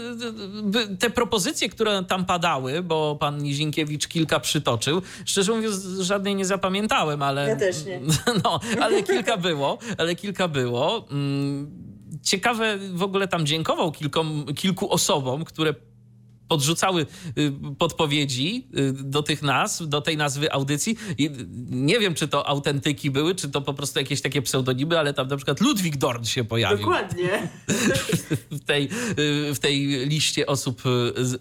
te propozycje, które tam padały, bo pan Nizinkiewicz kilka przytoczył, szczerze mówiąc, żadnej nie zapamiętałem, ale. Ja też nie. No, ale kilka było, ale kilka było. Mm, ciekawe, w ogóle tam dziękował kilkom, kilku osobom, które podrzucały y, podpowiedzi y, do tych nazw, do tej nazwy audycji. I nie wiem, czy to autentyki były, czy to po prostu jakieś takie pseudonimy, ale tam na przykład Ludwik Dorn się pojawił. Dokładnie. w, tej, y, w tej liście osób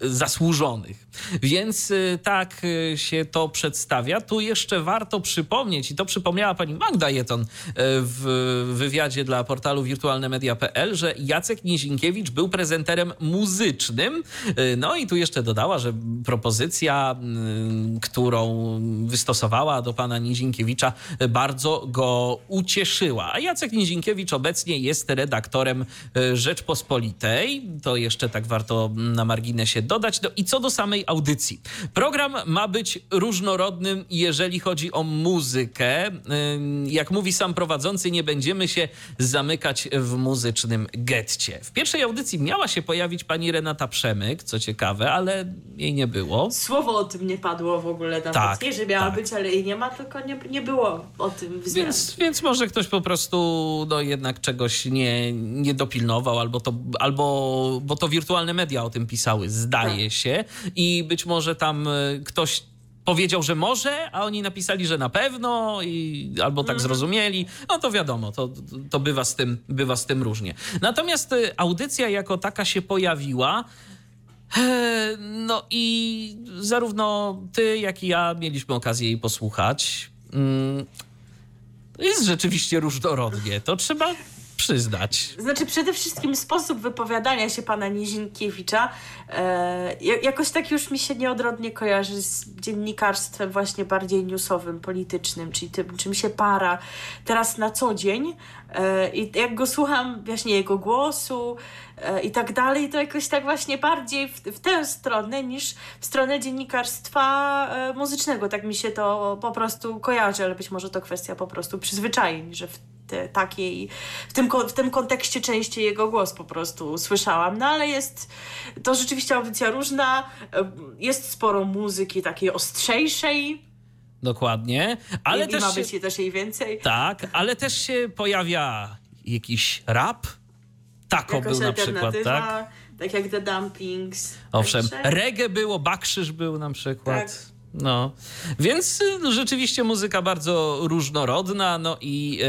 zasłużonych. Więc tak się to przedstawia. Tu jeszcze warto przypomnieć, i to przypomniała pani Magda Jeton w wywiadzie dla portalu wirtualnemedia.pl, że Jacek Nizinkiewicz był prezenterem muzycznym. No i i tu jeszcze dodała, że propozycja, mm, którą wystosowała do pana Nizinkiewicza, bardzo go ucieszyła. A Jacek Nizinkiewicz obecnie jest redaktorem e, Rzeczpospolitej. To jeszcze tak warto na marginesie dodać. No i co do samej audycji. Program ma być różnorodnym, jeżeli chodzi o muzykę. E, jak mówi sam prowadzący, nie będziemy się zamykać w muzycznym getcie. W pierwszej audycji miała się pojawić pani Renata Przemyk, co ciekawe ale jej nie było. Słowo o tym nie padło w ogóle nawet. Tak, nie, że miała tak. być, ale jej nie ma, tylko nie, nie było o tym więc, więc może ktoś po prostu no, jednak czegoś nie, nie dopilnował, albo to, albo, bo to wirtualne media o tym pisały, zdaje tak. się. I być może tam e, ktoś powiedział, że może, a oni napisali, że na pewno i albo tak mhm. zrozumieli. No to wiadomo, to, to bywa, z tym, bywa z tym różnie. Natomiast e, audycja jako taka się pojawiła. No i zarówno ty, jak i ja mieliśmy okazję jej posłuchać. Mm, jest rzeczywiście różnorodnie. To trzeba przyznać. Znaczy, przede wszystkim sposób wypowiadania się pana Nizinkiewicza e, jakoś tak już mi się nieodrodnie kojarzy z dziennikarstwem właśnie bardziej newsowym, politycznym, czyli tym, czym się para teraz na co dzień. E, I jak go słucham, właśnie jego głosu e, i tak dalej, to jakoś tak właśnie bardziej w, w tę stronę niż w stronę dziennikarstwa e, muzycznego. Tak mi się to po prostu kojarzy, ale być może to kwestia po prostu przyzwyczajeń, że w te, takiej, w tym, w tym kontekście częściej jego głos po prostu słyszałam. No ale jest to rzeczywiście audycja różna, jest sporo muzyki takiej ostrzejszej, Dokładnie. Ale I, też ma być się, też jej więcej. Tak, ale też się pojawia jakiś rap. Tako Jakaś był na przykład, tak? Tak jak The Dumplings. Owszem, Także... reggae było, bakrzyż był na przykład. Tak. No, więc no, rzeczywiście muzyka bardzo różnorodna. No i e,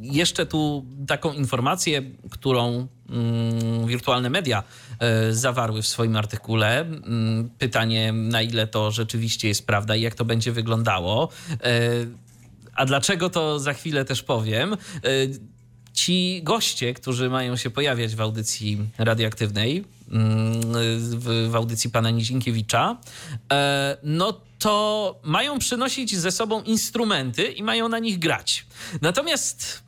jeszcze tu taką informację, którą mm, wirtualne media e, zawarły w swoim artykule. Mm, pytanie, na ile to rzeczywiście jest prawda i jak to będzie wyglądało. E, a dlaczego to za chwilę też powiem. Ci goście, którzy mają się pojawiać w audycji radioaktywnej, mm, w, audycji pana Nizinkiewicza, no to mają przynosić ze sobą instrumenty i mają na nich grać. Natomiast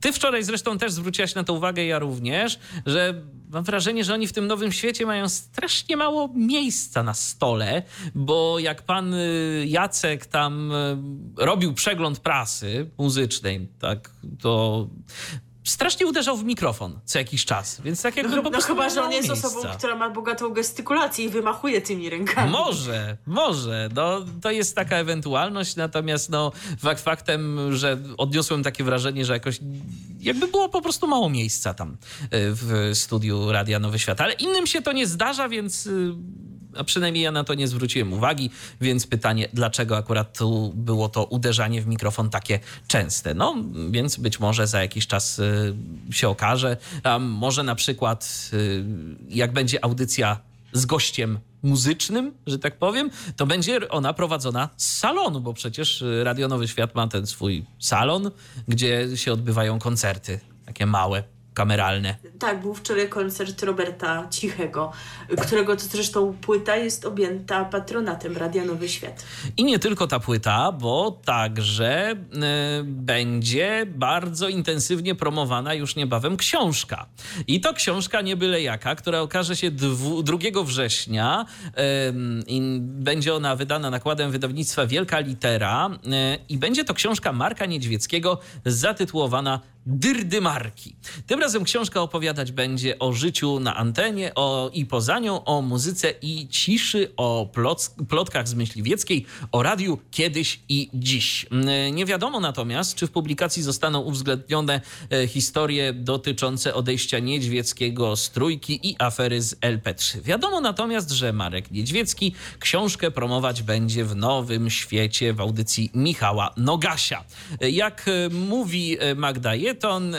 ty wczoraj zresztą też zwróciłaś na to uwagę, ja również, że mam wrażenie, że oni w tym nowym świecie mają strasznie mało miejsca na stole, bo jak pan y, Jacek tam y, robił przegląd prasy muzycznej, tak, to strasznie uderzał w mikrofon co jakiś czas, więc tak jakby no, po no chyba, że on jest miejsca. osobą, która ma bogatą gestykulację i wymachuje tymi rękami. Może, może. No, to jest taka ewentualność, natomiast no, fakt faktem, że odniosłem takie wrażenie, że jakoś jakby było po prostu mało miejsca tam y, w studiu Radia Nowy Świat, ale innym się to nie zdarza, więc y, a przynajmniej ja na to nie zwróciłem uwagi, więc pytanie, dlaczego akurat tu było to uderzanie w mikrofon takie częste? No, więc być może za jakiś czas y, się okaże. A może na przykład, y, jak będzie audycja z gościem muzycznym, że tak powiem, to będzie ona prowadzona z salonu, bo przecież Radio Nowy Świat ma ten swój salon, gdzie się odbywają koncerty, takie małe kameralne. Tak, był wczoraj koncert Roberta Cichego, którego to zresztą płyta jest objęta patronatem Radia Nowy Świat. I nie tylko ta płyta, bo także y, będzie bardzo intensywnie promowana już niebawem książka. I to książka nie byle jaka, która okaże się 2 września y, będzie ona wydana nakładem wydawnictwa Wielka Litera y, i będzie to książka Marka Niedźwieckiego zatytułowana Dyrdymarki. Tym razem książka opowiadać będzie o życiu na antenie o, i poza nią, o muzyce i ciszy, o plotkach z myśliwieckiej, o radiu kiedyś i dziś. Mm, nie wiadomo natomiast, czy w publikacji zostaną uwzględnione e, historie dotyczące odejścia Niedźwieckiego z Trójki i afery z LP3. Wiadomo natomiast, że Marek Niedźwiecki książkę promować będzie w Nowym Świecie w audycji Michała Nogasia. E, jak e, mówi Magda Jeton,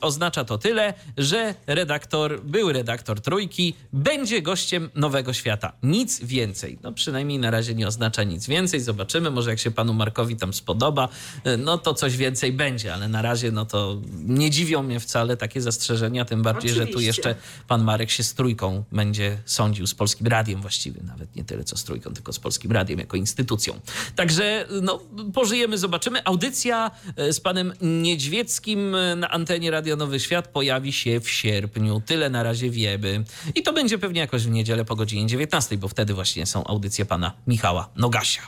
oznacza to tyle, że redaktor, były redaktor Trójki będzie gościem Nowego Świata. Nic więcej. No przynajmniej na razie nie oznacza nic więcej. Zobaczymy, może jak się panu Markowi tam spodoba, e, no to coś więcej będzie, ale na razie no to nie dziwią mnie wcale takie zastrzeżenia, tym bardziej, Oczywiście. że tu jeszcze pan Marek się z Trójką będzie sądził, z Polskim Radiem właściwie, nawet nie tyle co z Trójką, tylko z Polskim Radiem jako instytucją. Także no, pożyjemy, zobaczymy. Audycja e, z panem Niedźwieckim na antenie Radio Nowy Świat pojawi się w sierpniu. Tyle na razie wiemy. I to będzie pewnie jakoś w niedzielę po godzinie 19, bo wtedy właśnie są audycje pana Michała Nogasia.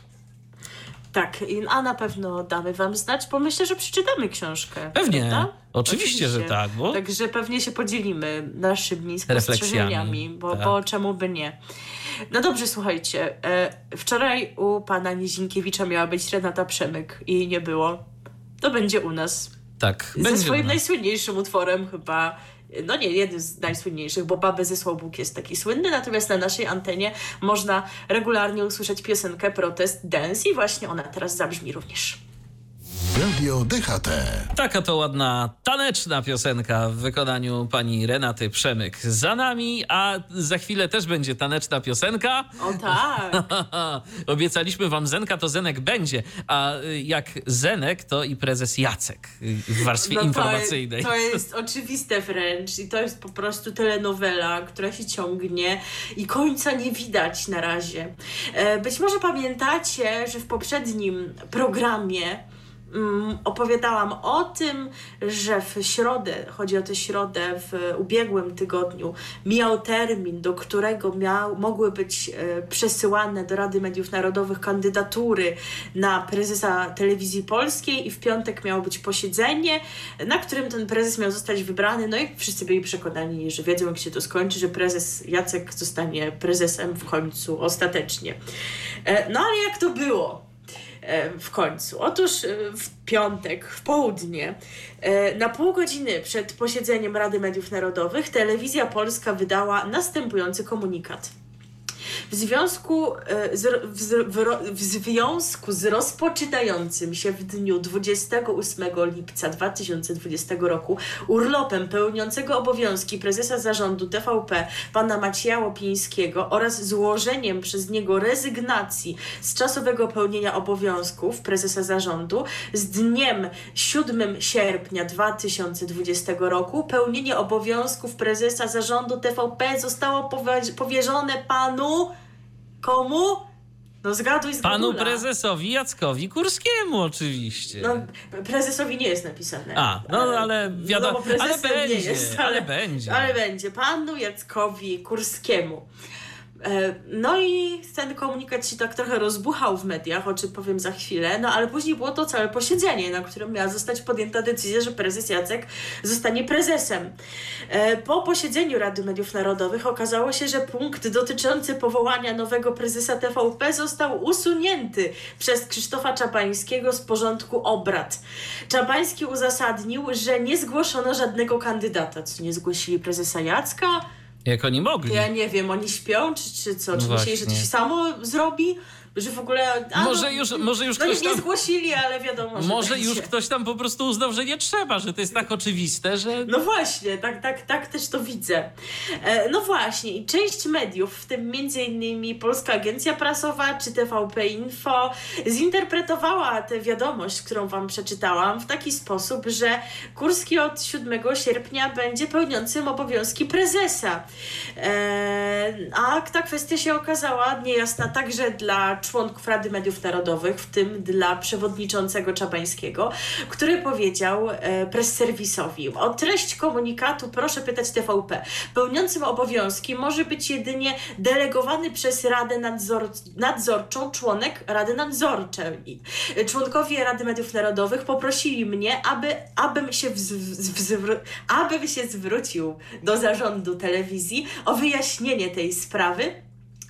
Tak, a na pewno damy wam znać, bo myślę, że przeczytamy książkę. Pewnie. Oczywiście, Oczywiście, że tak. Bo... Także pewnie się podzielimy naszymi spostrzeżeniami, bo, tak. bo czemu by nie. No dobrze, słuchajcie. E, wczoraj u pana Nizinkiewicza miała być Renata Przemyk i nie było. To będzie u nas. Tak. Ze swoim najsłynniejszym utworem chyba no nie jeden z najsłynniejszych, bo Babę ze Bóg jest taki słynny, natomiast na naszej antenie można regularnie usłyszeć piosenkę Protest Dance i właśnie ona teraz zabrzmi również. Radio DHT. Taka to ładna, taneczna piosenka w wykonaniu pani Renaty Przemyk za nami, a za chwilę też będzie taneczna piosenka. O tak. Obiecaliśmy wam Zenka, to Zenek będzie, a jak Zenek, to i prezes Jacek w warstwie no to, informacyjnej. To jest oczywiste wręcz i to jest po prostu telenowela, która się ciągnie i końca nie widać na razie. E, być może pamiętacie, że w poprzednim programie opowiadałam o tym, że w środę, chodzi o tę środę w ubiegłym tygodniu, mijał termin, do którego miał, mogły być e, przesyłane do Rady Mediów Narodowych kandydatury na prezesa telewizji polskiej i w piątek miało być posiedzenie, na którym ten prezes miał zostać wybrany, no i wszyscy byli przekonani, że wiedzą jak się to skończy, że prezes Jacek zostanie prezesem w końcu ostatecznie. E, no ale jak to było? E, w końcu. Otóż e, w piątek, w południe, e, na pół godziny przed posiedzeniem Rady Mediów Narodowych, Telewizja Polska wydała następujący komunikat. W związku e, z, w, w, w związku z rozpoczynającym się w dniu 28 lipca 2020 roku urlopem pełniącego obowiązki prezesa zarządu TVP pana Macieja Łopińskiego oraz złożeniem przez niego rezygnacji z czasowego pełnienia obowiązków prezesa zarządu z dniem 7 sierpnia 2020 roku pełnienie obowiązków prezesa zarządu TVP zostało powierzone panu komu? No zgaduj z Panu prezesowi Jackowi Kurskiemu oczywiście. No, prezesowi nie jest napisane. A, no ale wiadomo, no, ale będzie, jest, ale, ale, będzie. Ale będzie. Panu Jackowi Kurskiemu. E, no i ten komunikat się tak trochę rozbuchał w mediach, o czym powiem za chwilę, no ale później było to całe posiedzenie, na którym miała zostać podjęta decyzja, że prezes Jacek zostanie prezesem. E, po posiedzeniu Rady Mediów Narodowych okazało się, że punkt dotyczący powołania nowego prezesa TVP został usunięty przez Krzysztofa Czabańskiego z porządku obrad. Czabański uzasadnił, że nie zgłoszono żadnego kandydata. Co nie zgłosili prezesa Jacka? Jak oni mogli? Ja nie wiem, oni śpią, czy, czy co? Czy no myśleli, że to się samo zrobi? Że w ogóle... A, może, no, już, może już no ktoś tam, nie zgłosili, ale wiadomo, że Może będzie. już ktoś tam po prostu uznał, że nie trzeba, że to jest tak oczywiste, że... No właśnie, tak, tak, tak też to widzę. E, no właśnie i część mediów, w tym innymi Polska Agencja Prasowa czy TVP Info, zinterpretowała tę wiadomość, którą wam przeczytałam w taki sposób, że Kurski od 7 sierpnia będzie pełniącym obowiązki prezesa. E, a ta kwestia się okazała niejasna także dla członków Rady Mediów Narodowych, w tym dla przewodniczącego Czabańskiego, który powiedział e, press-serwisowi o treść komunikatu proszę pytać TVP. Pełniącym obowiązki może być jedynie delegowany przez Radę Nadzor Nadzorczą członek Rady Nadzorczej. Członkowie Rady Mediów Narodowych poprosili mnie, aby, abym, się abym się zwrócił do zarządu telewizji o wyjaśnienie tej sprawy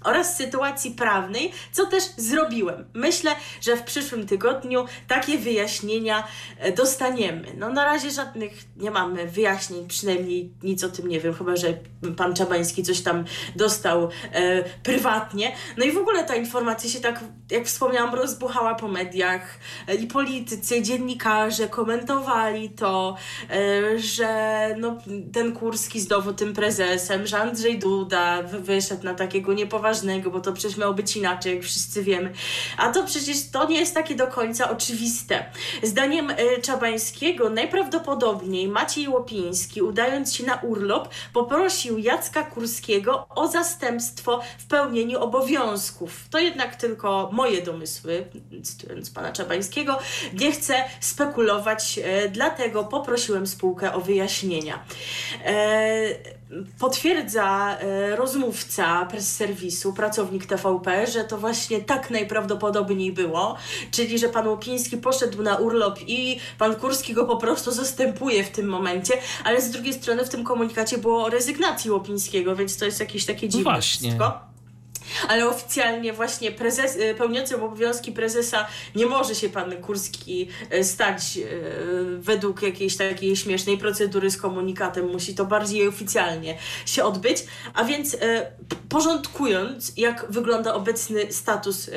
oraz sytuacji prawnej, co też zrobiłem. Myślę, że w przyszłym tygodniu takie wyjaśnienia e, dostaniemy. No na razie żadnych nie mamy wyjaśnień, przynajmniej nic o tym nie wiem, chyba że pan Czabański coś tam dostał e, prywatnie. No i w ogóle ta informacja się tak, jak wspomniałam, rozbuchała po mediach e, i politycy, dziennikarze komentowali to, e, że no, ten Kurski znowu tym prezesem, że Andrzej Duda wyszedł na takiego niepoważnego ważnego, bo to przecież miało być inaczej, jak wszyscy wiemy. A to przecież to nie jest takie do końca oczywiste. Zdaniem e, Czabańskiego najprawdopodobniej Maciej Łopiński, udając się na urlop, poprosił Jacka Kurskiego o zastępstwo w pełnieniu obowiązków. To jednak tylko moje domysły, cytując pana Czabańskiego. Nie chcę spekulować, e, dlatego poprosiłem spółkę o wyjaśnienia. E, potwierdza e, rozmówca press serwisu, pracownik TVP, że to właśnie tak najprawdopodobniej było, czyli że pan Łopiński poszedł na urlop i pan Kurski go po prostu zastępuje w tym momencie, ale z drugiej strony w tym komunikacie było o rezygnacji Łopińskiego, więc to jest jakieś takie dziwne właśnie. wszystko ale oficjalnie właśnie prezes, y, pełniącym obowiązki prezesa nie może się pan Kurski y, stać y, według jakiejś takiej śmiesznej procedury z komunikatem. Musi to bardziej oficjalnie się odbyć. A więc porządkując, jak wygląda obecny status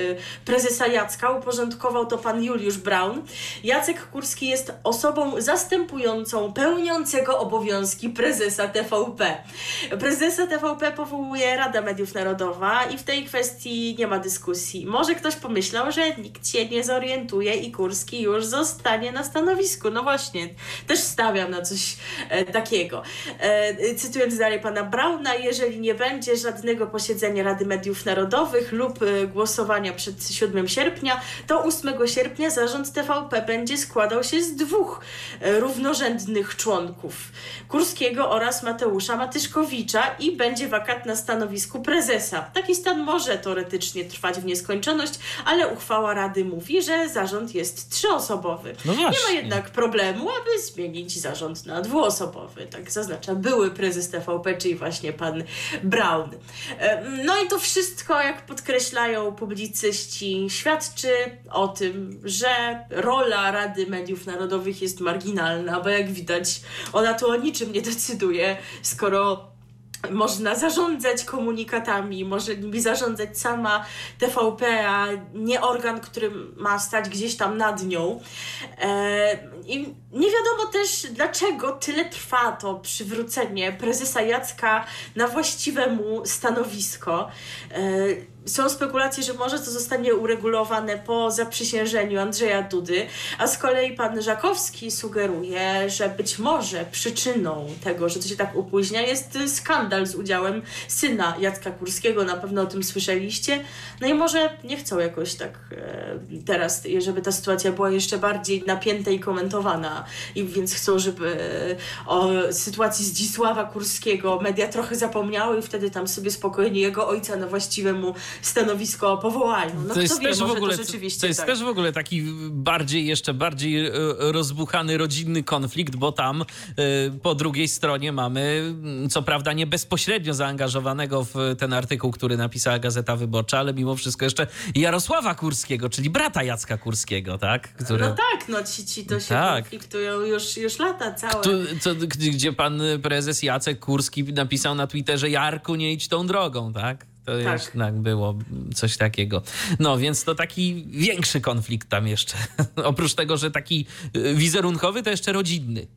prezesa Jacka, uporządkował to pan Juliusz Braun. Jacek Kurski jest osobą zastępującą pełniącego obowiązki prezesa TVP. Prezesa TVP powołuje Rada Mediów Narodowa i w tej kwestii nie ma dyskusji. Może ktoś pomyślał, że nikt się nie zorientuje i Kurski już zostanie na stanowisku. No właśnie, też stawiam na coś e, takiego. E, cytując dalej pana Brauna, jeżeli nie będzie żadnego posiedzenia Rady Mediów Narodowych lub e, głosowania przed 7 sierpnia, to 8 sierpnia zarząd TVP będzie składał się z dwóch e, równorzędnych członków. Kurskiego oraz Mateusza Matyszkowicza i będzie wakat na stanowisku prezesa. Taki stan może teoretycznie trwać w nieskończoność, ale uchwała Rady mówi, że zarząd jest trzyosobowy. No nie ma jednak problemu, aby zmienić zarząd na dwuosobowy. Tak zaznacza były prezes TVP, czyli właśnie pan Brown. No i to wszystko, jak podkreślają publicyści, świadczy o tym, że rola Rady Mediów Narodowych jest marginalna, bo jak widać, ona tu o niczym nie decyduje, skoro można zarządzać komunikatami, może nimi zarządzać sama TVP, a nie organ, który ma stać gdzieś tam nad nią. E, I nie wiadomo też, dlaczego tyle trwa to przywrócenie prezesa Jacka na właściwe mu stanowisko. E, są spekulacje, że może to zostanie uregulowane po zaprzysiężeniu Andrzeja Dudy, a z kolei pan Żakowski sugeruje, że być może przyczyną tego, że to się tak opóźnia, jest skandal z udziałem syna Jacka Kurskiego, na pewno o tym słyszeliście. No i może nie chcą jakoś tak e, teraz, żeby ta sytuacja była jeszcze bardziej napięta i komentowana, i więc chcą, żeby o sytuacji Zdzisława Kurskiego media trochę zapomniały i wtedy tam sobie spokojnie jego ojca na właściwemu stanowisko o powołaniu. No to jest wie, też w ogóle, to rzeczywiście To jest tak. też w ogóle taki bardziej, jeszcze bardziej e, rozbuchany rodzinny konflikt, bo tam e, po drugiej stronie mamy, co prawda nie bezpośrednio zaangażowanego w ten artykuł, który napisała Gazeta Wyborcza, ale mimo wszystko jeszcze Jarosława Kurskiego, czyli brata Jacka Kurskiego, tak? Który... No tak, no ci, ci to się tak. konfliktują już, już lata całe. Kto, co, gdzie pan prezes Jacek Kurski napisał na Twitterze Jarku, nie idź tą drogą, tak? To tak. jednak było coś takiego. No więc to taki większy konflikt tam jeszcze. Oprócz tego, że taki y, wizerunkowy, to jeszcze rodzinny.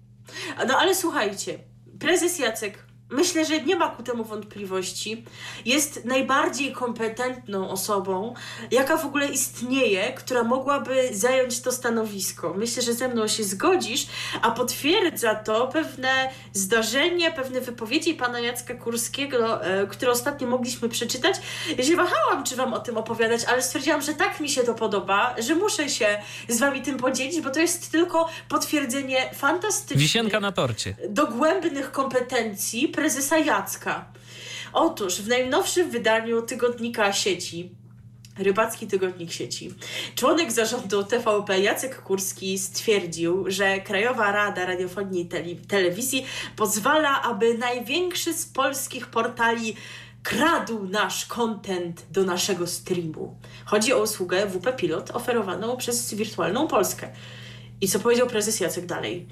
No ale słuchajcie, prezes Jacek Myślę, że nie ma ku temu wątpliwości. Jest najbardziej kompetentną osobą, jaka w ogóle istnieje, która mogłaby zająć to stanowisko. Myślę, że ze mną się zgodzisz, a potwierdza to pewne zdarzenie, pewne wypowiedzi pana Jacka Kurskiego, e, które ostatnio mogliśmy przeczytać. Ja się wahałam, czy wam o tym opowiadać, ale stwierdziłam, że tak mi się to podoba, że muszę się z wami tym podzielić, bo to jest tylko potwierdzenie fantastycznych. Wisienka na torcie. Dogłębnych kompetencji prezesa Jacka. Otóż w najnowszym wydaniu tygodnika sieci Rybacki Tygodnik Sieci. Członek zarządu TVP Jacek Kurski stwierdził, że Krajowa Rada Radiofonii i Telewizji pozwala, aby największy z polskich portali kradł nasz content do naszego streamu. Chodzi o usługę WP Pilot oferowaną przez Wirtualną Polskę. I co powiedział prezes Jacek dalej?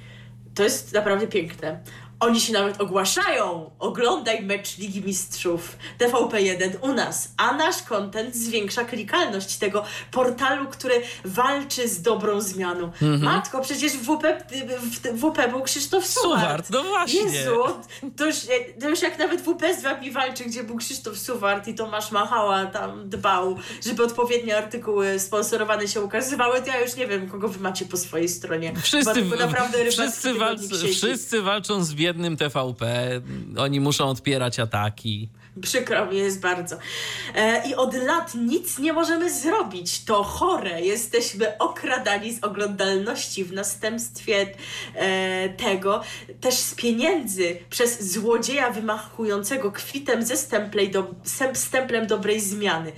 To jest naprawdę piękne. Oni się nawet ogłaszają. Oglądaj mecz Ligi Mistrzów TVP1 u nas, a nasz kontent zwiększa klikalność tego portalu, który walczy z dobrą zmianą. Mhm. Matko, przecież w WP, w WP był Krzysztof Suwart. Suwart, no właśnie. Jezu, to już, to już jak nawet WP z wami walczy, gdzie był Krzysztof Suwart i Tomasz Machała tam dbał, żeby odpowiednie artykuły sponsorowane się ukazywały, to ja już nie wiem, kogo wy macie po swojej stronie. Wszyscy, naprawdę wszyscy, walc- wszyscy walczą z biednym TVP. Oni muszą odpierać ataki. Przykro mi jest bardzo. E, I od lat nic nie możemy zrobić. To chore. Jesteśmy okradani z oglądalności w następstwie e, tego. Też z pieniędzy przez złodzieja wymachującego kwitem ze do, stemplem dobrej zmiany.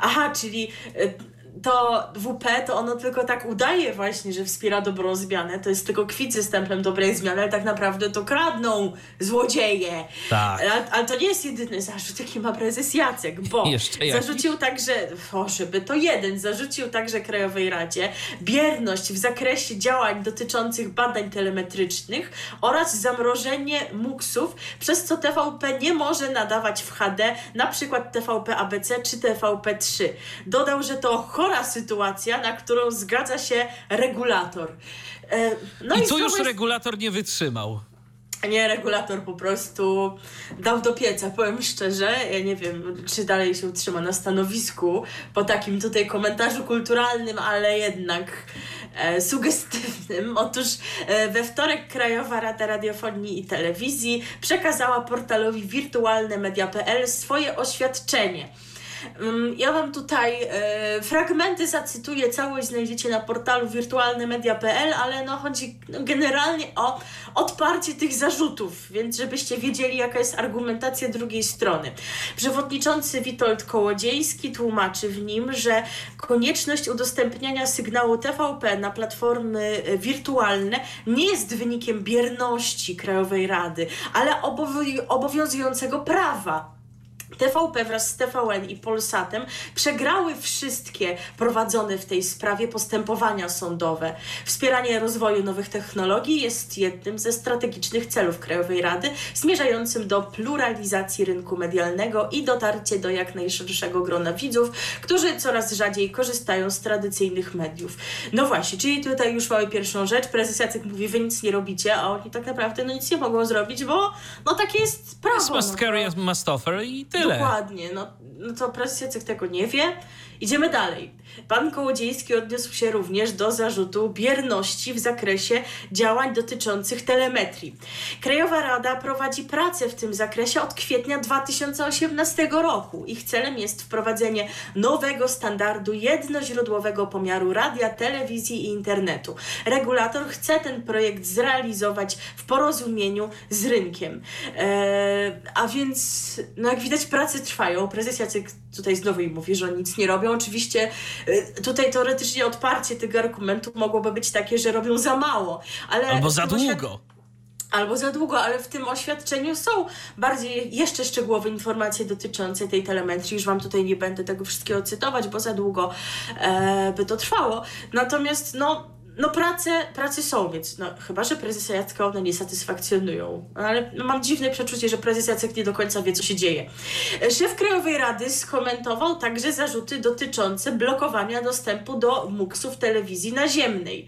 Aha, czyli... E, to WP to ono tylko tak udaje właśnie, że wspiera dobrą zmianę. To jest tylko kwit ze stemplem dobrej zmiany, ale tak naprawdę to kradną złodzieje. Tak. Ale, to nie jest jedyny zarzut, jaki ma prezes Jacek, bo zarzucił także, o, żeby to jeden, zarzucił także Krajowej Radzie bierność w zakresie działań dotyczących badań telemetrycznych oraz zamrożenie muksów, przez co TVP nie może nadawać w HD, na przykład TVP ABC czy TVP 3. Dodał, że to chora sytuacja, na którą zgadza się regulator. E, no I, i co już jest... regulator nie wytrzymał? Nie, regulator po prostu dał do pieca, powiem szczerze. Ja nie wiem, czy dalej się utrzyma na stanowisku po takim tutaj komentarzu kulturalnym, ale jednak e, sugestywnym. Otóż e, we wtorek Krajowa Rada Radiofonii i Telewizji przekazała portalowi wirtualnemedia.pl swoje oświadczenie ja Wam tutaj e, fragmenty zacytuję, całość znajdziecie na portalu wirtualnemedia.pl, ale no chodzi generalnie o odparcie tych zarzutów, więc żebyście wiedzieli, jaka jest argumentacja drugiej strony. Przewodniczący Witold Kołodziejski tłumaczy w nim, że konieczność udostępniania sygnału TVP na platformy e, wirtualne nie jest wynikiem bierności Krajowej Rady, ale obowiązującego prawa TVP wraz z TVN i Polsatem przegrały wszystkie prowadzone w tej sprawie postępowania sądowe. Wspieranie rozwoju nowych technologii jest jednym ze strategicznych celów Krajowej Rady, zmierzającym do pluralizacji rynku medialnego i dotarcie do jak najszerszego grona widzów, którzy coraz rzadziej korzystają z tradycyjnych mediów. No właśnie, czyli tutaj już mamy pierwszą rzecz. Prezes Jacek mówi, wy nic nie robicie, a oni tak naprawdę no nic nie mogą zrobić, bo no takie jest prawo. Must no, carry, must offer i tyle. Dokładnie, no, no to prezes Jacek tego nie wie. Idziemy dalej. Pan Kołodziejski odniósł się również do zarzutu bierności w zakresie działań dotyczących telemetrii. Krajowa Rada prowadzi pracę w tym zakresie od kwietnia 2018 roku. Ich celem jest wprowadzenie nowego standardu jednoźródłowego pomiaru radia, telewizji i internetu. Regulator chce ten projekt zrealizować w porozumieniu z rynkiem. Eee, a więc, no jak widać, prace trwają. Prezes Jacek tutaj znowu im mówi, że nic nie robią. Oczywiście tutaj teoretycznie odparcie tego argumentu mogłoby być takie, że robią za mało. Ale Albo za długo. Albo za długo, ale w tym oświadczeniu są bardziej jeszcze szczegółowe informacje dotyczące tej telemetrii. Już Wam tutaj nie będę tego wszystkiego cytować, bo za długo e, by to trwało. Natomiast no, no prace, prace są, więc no, chyba, że prezesa Jacka one nie satysfakcjonują. Ale no, mam dziwne przeczucie, że prezes Jacek nie do końca wie, co się dzieje. Szef Krajowej Rady skomentował także zarzuty dotyczące blokowania dostępu do muksów telewizji naziemnej.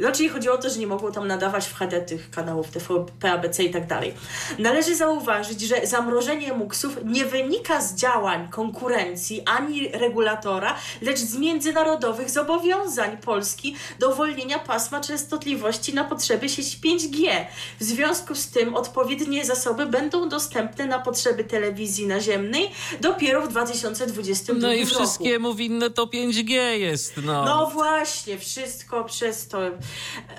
No, czyli chodziło o to, że nie mogło tam nadawać w HD tych kanałów TVP, ABC i tak dalej. Należy zauważyć, że zamrożenie muksów nie wynika z działań konkurencji ani regulatora, lecz z międzynarodowych zobowiązań Polski do uwolnienia pasma częstotliwości na potrzeby sieci 5G. W związku z tym odpowiednie zasoby będą dostępne na potrzeby telewizji naziemnej dopiero w 2022 roku. No i wszystkiemu winne to 5G jest, no. No właśnie, wszystko przez to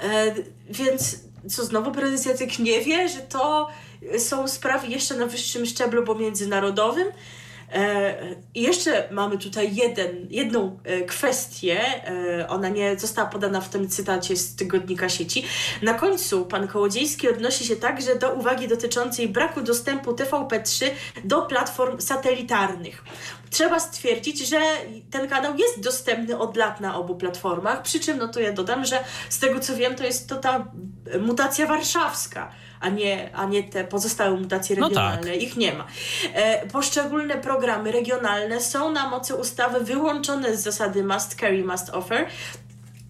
E, więc co znowu prezes Jacek nie wie, że to są sprawy jeszcze na wyższym szczeblu, bo międzynarodowym. E, I jeszcze mamy tutaj jeden, jedną e, kwestię, ona nie została podana w tym cytacie z tygodnika sieci. Na końcu pan Kołodziejski odnosi się także do uwagi dotyczącej braku dostępu TVP3 do platform satelitarnych. Trzeba stwierdzić, że ten kanał jest dostępny od lat na obu platformach, przy czym no to ja dodam, że z tego co wiem, to jest to ta mutacja warszawska a nie, a nie te pozostałe mutacje regionalne. No tak. Ich nie ma. E, poszczególne programy regionalne są na mocy ustawy wyłączone z zasady must carry, must offer.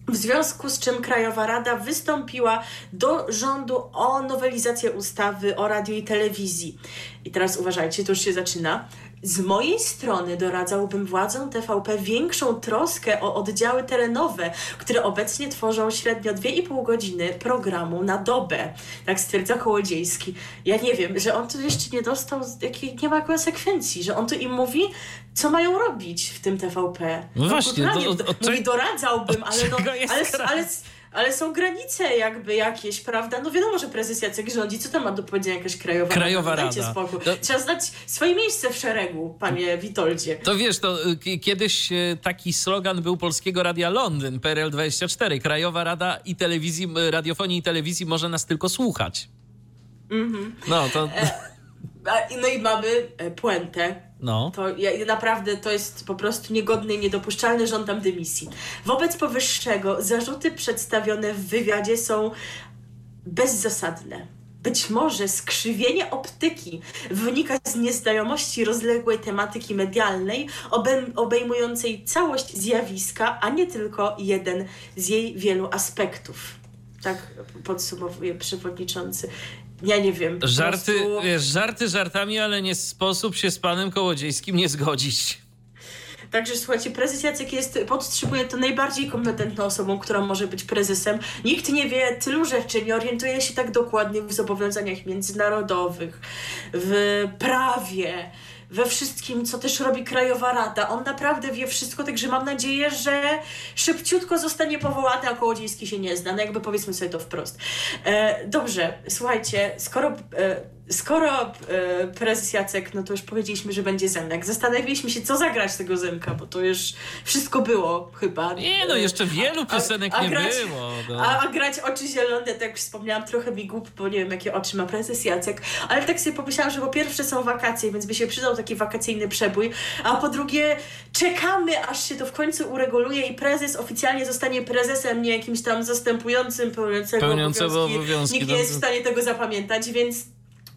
W związku z czym Krajowa Rada wystąpiła do rządu o nowelizację ustawy o radio i telewizji. I teraz uważajcie, to już się zaczyna. Z mojej strony doradzałbym władzom TVP większą troskę o oddziały terenowe, które obecnie tworzą średnio 2,5 godziny programu na dobę. Tak stwierdza Kołodziejski. Ja nie wiem, że on tu jeszcze nie dostał, jakiej nie ma konsekwencji, że on tu im mówi, co mają robić w tym TVP. No, no właśnie, to, od, od, mówi, doradzałbym, ale, no, ale, ale, ale są granice jakby jakieś, prawda? No wiadomo, że prezes Jacek rządzi, co tam ma do powiedzenia jakaś krajowa, krajowa rada? Dajcie spokój. To... Trzeba znać swoje miejsce w szeregu, panie Witoldzie. To wiesz, to y, kiedyś y, taki slogan był Polskiego Radia Londyn, PRL24. Krajowa Rada i telewizji, y, radiofonii i telewizji może nas tylko słuchać. Mhm. No to... E, no i mamy e, puentę no. To ja, naprawdę to jest po prostu niegodne i niedopuszczalne, żądam dymisji. Wobec powyższego zarzuty przedstawione w wywiadzie są bezzasadne. Być może skrzywienie optyki wynika z nieznajomości rozległej tematyki medialnej, obejmującej całość zjawiska, a nie tylko jeden z jej wielu aspektów. Tak podsumowuje przewodniczący ja nie wiem. Żarty, prostu... wiesz, żarty żartami, ale nie sposób się z panem Kołodziejskim nie zgodzić. Także słuchajcie, prezes Jacek jest, podtrzymuje to najbardziej kompetentną osobą, która może być prezesem. Nikt nie wie tylu rzeczy, nie orientuje się tak dokładnie w zobowiązaniach międzynarodowych, w prawie we wszystkim, co też robi Krajowa Rada. On naprawdę wie wszystko, także mam nadzieję, że szybciutko zostanie powołany, a Kołodziejski się nie zna. No jakby powiedzmy sobie to wprost. E, dobrze, słuchajcie, skoro... E, skoro e, prezes Jacek, no to już powiedzieliśmy, że będzie Zenek. Zastanowiliśmy się, co zagrać tego Zenka, bo to już wszystko było chyba. Nie, no jeszcze wielu piosenek a, a nie grać, było. No. A, a, grać oczy zielone, tak jak wspomniałam, trochę mi głup, bo nie wiem, jakie oczy ma prezes Jacek, ale tak sobie pomyślałam, że po pierwsze są wakacje, więc by się przydał taki wakacyjny przebój, a po drugie czekamy, aż się to w końcu ureguluje i prezes oficjalnie zostanie prezesem, nie jakimś tam zastępującym, pełniącego, pełniącego obowiązki. obowiązki. Nikt nie jest w stanie tego zapamiętać, więc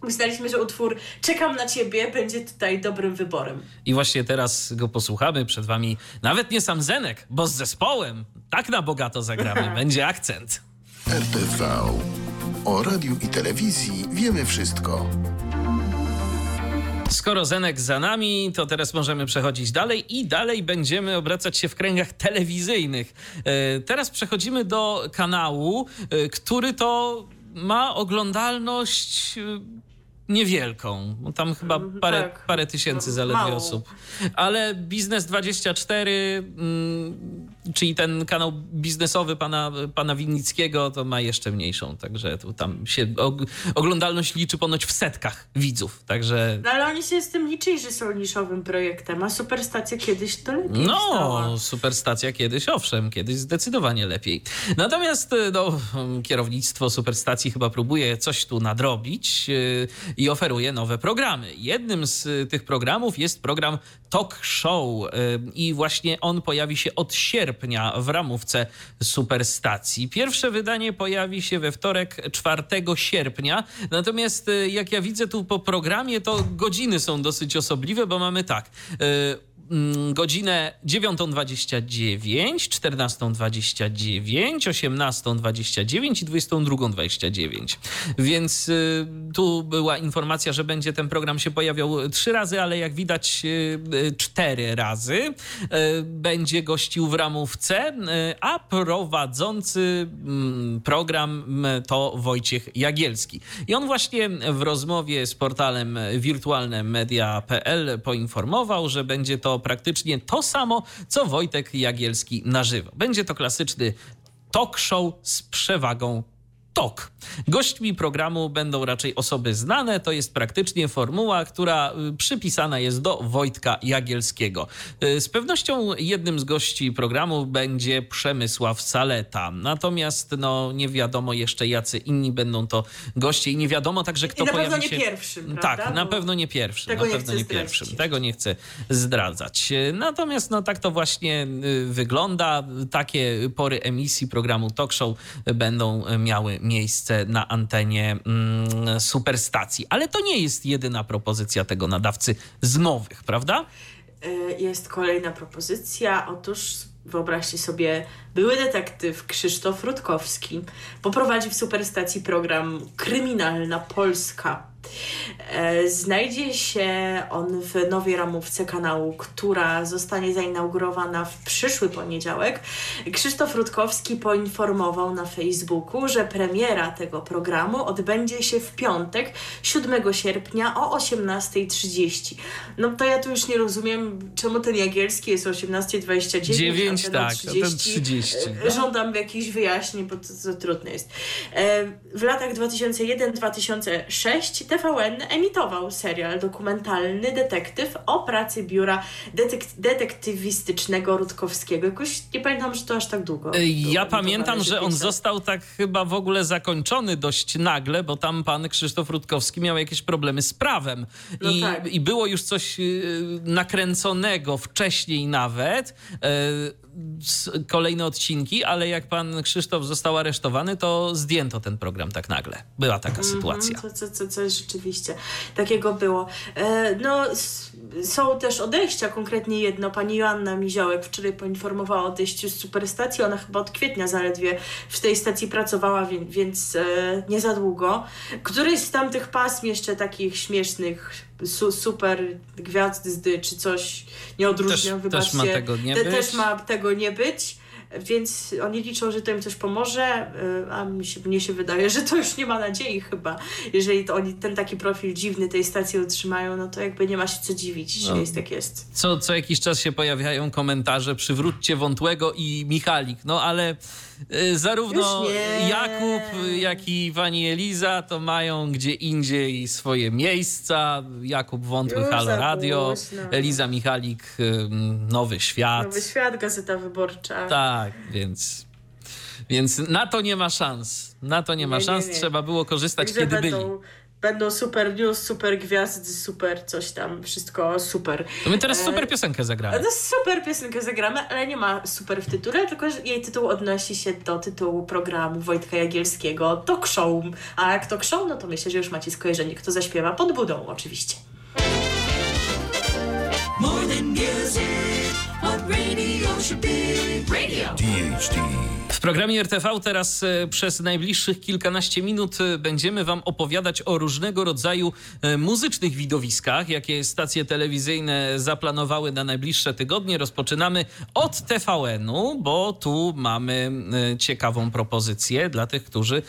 Myśleliśmy, że utwór Czekam na ciebie będzie tutaj dobrym wyborem. I właśnie teraz go posłuchamy. Przed wami nawet nie sam Zenek, bo z zespołem tak na bogato zagramy. Będzie akcent. RTV. O radiu i telewizji wiemy wszystko. Skoro Zenek za nami, to teraz możemy przechodzić dalej i dalej będziemy obracać się w kręgach telewizyjnych. E, teraz przechodzimy do kanału, e, który to ma oglądalność e, niewielką. Tam chyba mhm, parę, tak. parę tysięcy no, zaledwie Mało. osób. Ale Biznes 24, mm, czyli ten kanał biznesowy pana, pana Winnickiego, to ma jeszcze mniejszą. Także tu tam się oglądalność liczy ponoć w setkach widzów. Także... No ale oni się z tym liczyli, że są niszowym projektem, a Superstacja kiedyś to lepiej No, stała. Superstacja kiedyś, owszem, kiedyś zdecydowanie lepiej. Natomiast no, kierownictwo Superstacji chyba próbuje coś tu nadrobić i oferuje nowe programy. Jednym z y, tych programów jest program Talk Show y, i właśnie on pojawi się od sierpnia w ramówce Superstacji. Pierwsze wydanie pojawi się we wtorek 4 sierpnia, natomiast y, jak ja widzę tu po programie, to godziny są dosyć osobliwe, bo mamy tak Mm, godzinę 9.29, 14.29, 18.29 i 22.29. Więc y, tu była informacja, że będzie ten program się pojawiał trzy razy, ale jak widać y, y, cztery razy. Y, będzie gościł w ramówce, y, a prowadzący mm, program mm, to Wojciech Jagielski. I on właśnie w rozmowie z portalem wirtualnemedia.pl poinformował, że będzie to praktycznie to samo, co Wojtek Jagielski na żywo. Będzie to klasyczny talk show z przewagą TOK. Gośćmi programu będą raczej osoby znane. To jest praktycznie formuła, która y, przypisana jest do Wojtka Jagielskiego. Y, z pewnością jednym z gości programu będzie Przemysław Saleta. Natomiast no, nie wiadomo jeszcze, jacy inni będą to goście i nie wiadomo także, kto I na pojawi pewno się... nie pierwszym, Tak, na pewno nie pierwszym. Tego na nie pewno nie pierwszym. Tego nie chcę zdradzać. Natomiast no, tak to właśnie y, wygląda. Takie pory emisji programu Talk Show będą miały miejsce na antenie mm, superstacji. Ale to nie jest jedyna propozycja tego nadawcy z nowych, prawda? E, jest kolejna propozycja. Otóż wyobraźcie sobie, były detektyw Krzysztof Rutkowski poprowadzi w superstacji program Kryminalna Polska. E, znajdzie się on w nowej ramówce kanału, która zostanie zainaugurowana w przyszły poniedziałek. Krzysztof Rutkowski poinformował na Facebooku, że premiera tego programu odbędzie się w piątek, 7 sierpnia o 18.30. No to ja tu już nie rozumiem, czemu ten Jagielski jest o 18.29, 9, tak, 30. 30 no. Żądam jakichś wyjaśnień, bo to, to trudne jest. E, w latach 2001-2006 TVN emitował serial dokumentalny Detektyw o pracy biura detek detektywistycznego Rutkowskiego. Jakoś nie pamiętam, że to aż tak długo. Ja pamiętam, że on został tak chyba w ogóle zakończony dość nagle, bo tam pan Krzysztof Rutkowski miał jakieś problemy z prawem. No I, tak. I było już coś y, nakręconego wcześniej nawet. Kolejne odcinki, ale jak pan Krzysztof został aresztowany, to zdjęto ten program tak nagle. Była taka -hmm, sytuacja. Co, co, co, coś rzeczywiście takiego było. E, no, są też odejścia, konkretnie jedno. Pani Joanna Miziołek wczoraj poinformowała o odejściu z Superstacji. Ona chyba od kwietnia zaledwie w tej stacji pracowała, więc, więc e, nie za długo. Któryś z tamtych pasm jeszcze takich śmiesznych su, super gwiazdy czy coś nie odróżniam, też, Też ma tego nie być. Też ma tego nie być. Więc oni liczą, że to im coś pomoże, y, a mi się, mnie się wydaje, że to już nie ma nadziei chyba. Jeżeli to oni ten taki profil dziwny tej stacji utrzymają, no to jakby nie ma się co dziwić, że no. jest tak jest. Co, co jakiś czas się pojawiają komentarze, przywróćcie Wątłego i Michalik, no ale zarówno Jakub, jak i pani Eliza to mają gdzie indziej swoje miejsca. Jakub Wątły, Już Halo Radio, Eliza Michalik, y, Nowy Świat. Nowy Świat, Gazeta Wyborcza. Tak, więc... Więc na to nie ma szans. Na to nie ma nie, szans. Nie, nie. Trzeba było korzystać, Także kiedy będą, byli. Będą super news, super gwiazdy, super coś tam, wszystko super. To my teraz e, super piosenkę zagramy. No super piosenkę zagramy, ale nie ma super w tytule, tylko jej tytuł odnosi się do tytułu programu Wojtka Jagielskiego Talk Show. A jak Talk Show, no to myślę, że już macie skojarzenie, kto zaśpiewa pod budą oczywiście. More than music, what radio should be. Radio. DHD. Programie RTV teraz e, przez najbliższych kilkanaście minut e, będziemy Wam opowiadać o różnego rodzaju e, muzycznych widowiskach, jakie stacje telewizyjne zaplanowały na najbliższe tygodnie. Rozpoczynamy od TVN-u, bo tu mamy ciekawą propozycję dla tych, którzy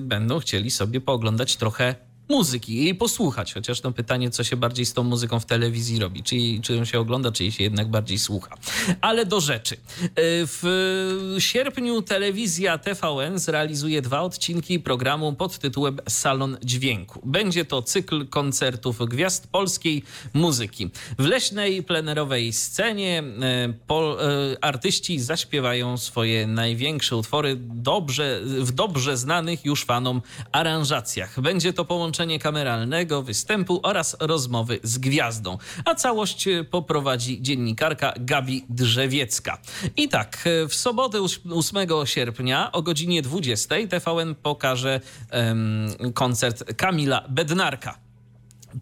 będą chcieli sobie pooglądać trochę muzyki, jej posłuchać. Chociaż no pytanie, co się bardziej z tą muzyką w telewizji robi. Czy, czy ją się ogląda, czy jej się jednak bardziej słucha. Ale do rzeczy. E, w sierpniu telewizja TVN zrealizuje dwa odcinki programu pod tytułem Salon Dźwięku. Będzie to cykl koncertów gwiazd polskiej muzyki. W leśnej, plenerowej scenie e, pol, e, artyści zaśpiewają swoje największe utwory dobrze, w dobrze znanych już fanom aranżacjach. Będzie to połączenie połączenie kameralnego, występu oraz rozmowy z gwiazdą. A całość poprowadzi dziennikarka Gabi Drzewiecka. I tak, w sobotę 8 sierpnia o godzinie 20 TVN pokaże um, koncert Kamila Bednarka.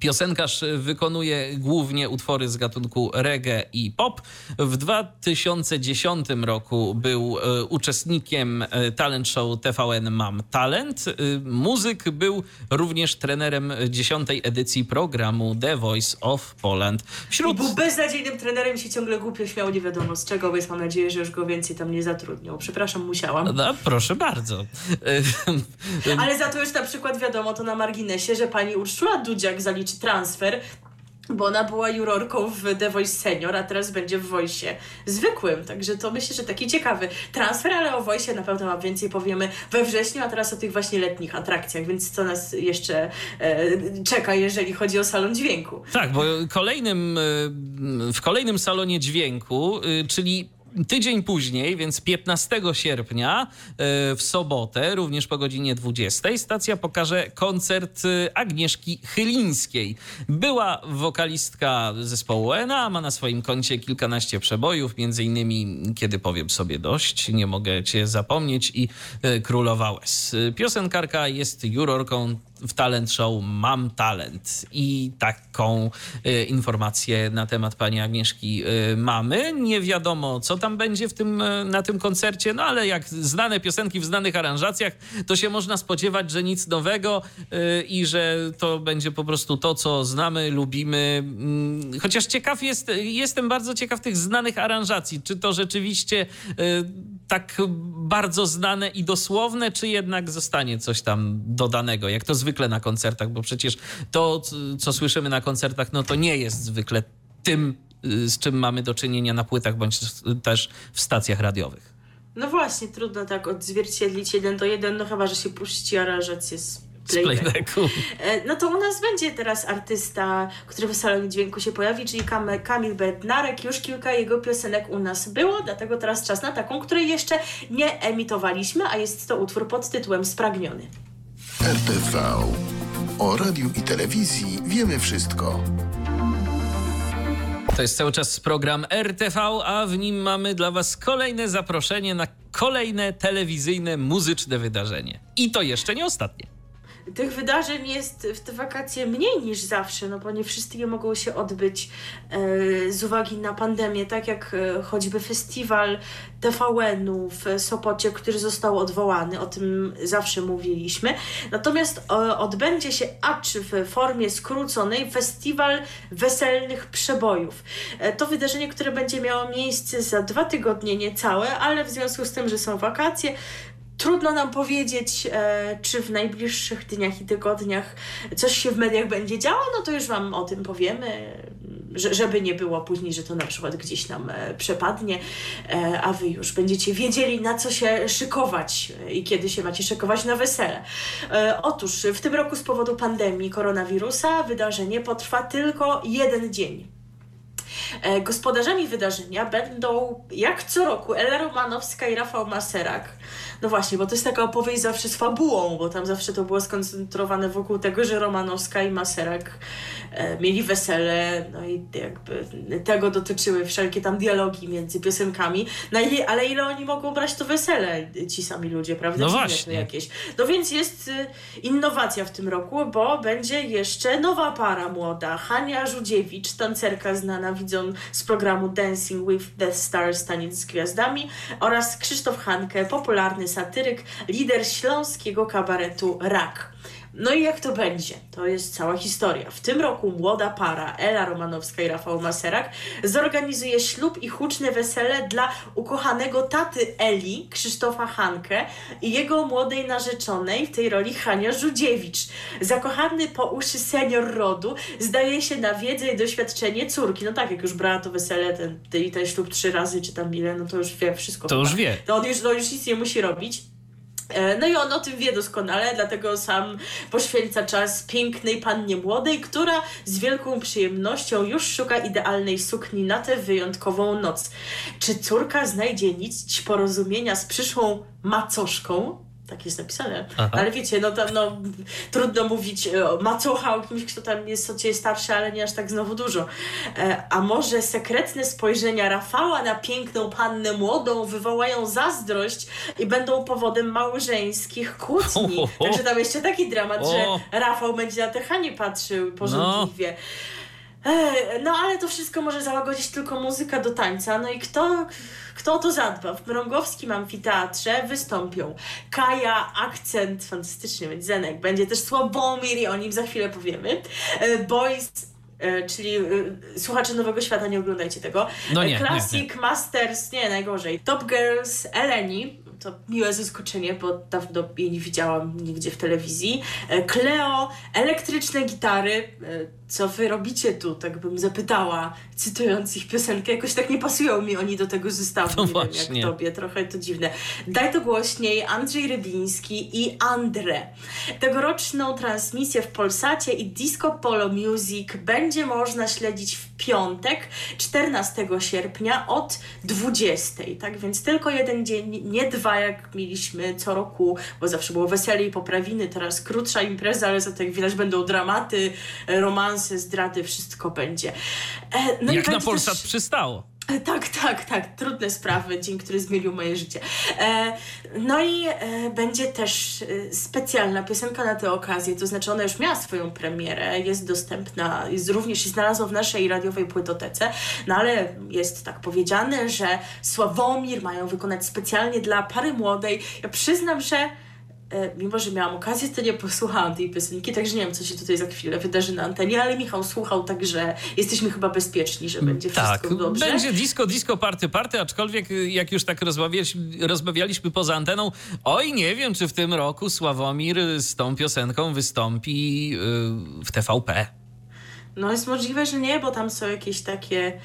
Piosenkarz wykonuje głównie utwory z gatunku reggae i pop. W 2010 roku był e, uczestnikiem e, talent show TVN Mam Talent. E, muzyk był również trenerem dziesiątej edycji programu The Voice of Poland. Wśród... Był beznadziejnym trenerem się ciągle głupio śmiał, nie wiadomo z czego, więc mam nadzieję, że już go więcej tam nie zatrudnią. Przepraszam, musiałam. No, proszę bardzo. Ale za to już na przykład wiadomo to na marginesie, że pani Urszula Dudziak za zaliczy transfer, bo ona była jurorką w The Voice Senior, a teraz będzie w Voice zwykłym. Także to myślę, że taki ciekawy transfer, ale o Voice na pewno ma więcej powiemy we wrześniu, a teraz o tych właśnie letnich atrakcjach, więc co nas jeszcze e, czeka, jeżeli chodzi o salon dźwięku. Tak, bo kolejnym, e, w kolejnym salonie dźwięku, e, czyli Tydzień później, więc 15 sierpnia e, w sobotę, również po godzinie 20, stacja pokaże koncert e, Agnieszki Chylińskiej. Była wokalistka zespołu ENA, ma na swoim koncie kilkanaście przebojów, między innymi Kiedy powiem sobie dość, nie mogę cię zapomnieć i e, Królowa Łez. Piosenkarka jest jurorką w talent show Mam Talent i taką y, informację na temat pani Agnieszki y, mamy. Nie wiadomo, co tam będzie w tym, y, na tym koncercie, no ale jak znane piosenki w znanych aranżacjach, to się można spodziewać, że nic nowego i że to będzie po prostu to, co znamy, lubimy. Mm, chociaż ciekaw jest, jestem bardzo ciekaw tych znanych aranżacji. Czy to rzeczywiście tak bardzo znane i dosłowne, czy jednak zostanie coś tam dodanego, jak to zwykle na koncertach, bo przecież to, co słyszymy na koncertach, no to nie jest zwykle tym, y, z czym mamy do czynienia na płytach, bądź też w stacjach radiowych. No właśnie, trudno tak odzwierciedlić jeden do jeden, no chyba, że się puści aranżację z playbacku. E, no to u nas będzie teraz artysta, który w salonie dźwięku się pojawi, czyli Kam Kamil Bednarek. Już kilka jego piosenek u nas było, dlatego teraz czas na taką, której jeszcze nie emitowaliśmy, a jest to utwór pod tytułem Spragniony. RTV. O radiu i telewizji wiemy wszystko. To jest cały czas program RTV, a w nim mamy dla Was kolejne zaproszenie na kolejne telewizyjne, muzyczne wydarzenie. I to jeszcze nie ostatnie. Tych wydarzeń jest w te wakacje mniej niż zawsze, no bo nie wszystkie mogą się odbyć e, z uwagi na pandemię, tak jak e, choćby festiwal TVN-u w Sopocie, który został odwołany, o tym zawsze mówiliśmy. Natomiast e, odbędzie się, acz w formie skróconej, festiwal weselnych przebojów. E, to wydarzenie, które będzie miało miejsce za dwa tygodnie niecałe, ale w związku z tym, że są wakacje, Trudno nam powiedzieć, e, czy w najbliższych dniach i tygodniach coś się w mediach będzie działo, no to już Wam o tym powiemy, że, żeby nie było później, że to na przykład gdzieś nam e, przepadnie, e, a Wy już będziecie wiedzieli, na co się szykować e, i kiedy się macie szykować na wesele. E, otóż w tym roku z powodu pandemii koronawirusa wydarzenie potrwa tylko jeden dzień. E, gospodarzami wydarzenia będą jak co roku Ela Romanowska i Rafał Maserak. No właśnie, bo to jest taka opowieść zawsze z fabułą, bo tam zawsze to było skoncentrowane wokół tego, że Romanowska i Maserak mieli wesele, no i jakby tego dotyczyły wszelkie tam dialogi między piosenkami. No i, ale ile oni mogą brać to wesele, ci sami ludzie, prawda? No właśnie. Jakieś. No więc jest y, innowacja w tym roku, bo będzie jeszcze nowa para młoda. Hania Żudziewicz, tancerka znana widzą z programu Dancing with the Stars, taniec z gwiazdami oraz Krzysztof Hanke, popularny satyryk, lider śląskiego kabaretu Rak. No i jak to będzie? To jest cała historia. W tym roku młoda para Ela Romanowska i Rafał Maserak zorganizuje ślub i huczne wesele dla ukochanego taty Eli, Krzysztofa Hankę i jego młodej narzeczonej, w tej roli Hania Żudziewicz. Zakochany po uszy senior rodu zdaje się na wiedzę i doświadczenie córki. No tak, jak już brała to wesele, ten, ten, ten ślub trzy razy, czy tam ile, no to już wie wszystko. To już wie. To on już, no już nic nie musi robić. E, no i on o tym wie doskonale, dlatego sam poświęca czas pięknej pannie młodej, która z wielką przyjemnością już szuka idealnej sukni na tę wyjątkową noc. Czy córka znajdzie nić porozumienia z przyszłą macoszką? Tak jest napisane. Aha. Ale wiecie, no tam no, trudno mówić e, o macocha o kimś, kto tam jest o ciebie starszy, ale nie aż tak znowu dużo. E, a może sekretne spojrzenia Rafała na piękną pannę młodą wywołają zazdrość i będą powodem małżeńskich kłótni. Także tam jeszcze taki dramat, O. że Rafał będzie na te Hanie patrzył porządliwie. E, No ale to wszystko może załagodzić tylko muzyka do tańca. No i kto, kto o to zadba? W Mrągowskim Amfiteatrze wystąpią Kaja, Akcent, fantastycznie, będzie Zenek, będzie też Sławomir i o nim za chwilę powiemy. E, Boys, e, czyli e, słuchacze Nowego Świata, nie oglądajcie tego. No nie, Classic, Masters, nie, najgorzej. Top Girls, Eleni, to miłe zaskoczenie, bo dawno jej nie widziałam nigdzie w telewizji. Cleo, elektryczne gitary. Co wy robicie tu? Tak bym zapytała, cytując ich piosenkę. Jakoś tak nie pasują mi oni do tego zestawu. No nie wiem właśnie. jak tobie, trochę to dziwne. Daj to głośniej, Andrzej Rybiński i Andre. Tegoroczną transmisję w Polsacie i Disco Polo Music będzie można śledzić w piątek, 14 sierpnia od 20. Tak więc tylko jeden dzień, nie dwa jak mieliśmy co roku, bo zawsze było wesele i poprawiny, teraz krótsza impreza, ale za to jak widać będą dramaty, e, romanse, zdrady, wszystko będzie. E, No Jak na Polsat też- przystało. E, Tak, tak, tak. Trudne sprawy, dzień, który zmienił moje życie. E, no i e, będzie też e, specjalna piosenka na tę okazję, to znaczy ona już miała swoją premierę, jest dostępna, jest również się znalazła w naszej radiowej płytotece, no ale jest tak powiedziane, że Sławomir mają wykonać specjalnie dla pary młodej. Ja przyznam, że mimo, że miałam okazję, to nie posłuchałam tej piosenki, także nie wiem, co się tutaj za chwilę wydarzy na antenie, ale Michał słuchał, także jesteśmy chyba bezpieczni, że będzie Tak, wszystko dobrze. będzie disco, disco, party, party, aczkolwiek y, jak już tak rozmawialiśmy, rozmawialiśmy poza anteną, oj, nie wiem, czy w tym roku Sławomir z tą piosenką wystąpi y, w TVP. No jest możliwe, że nie, bo tam są jakieś takie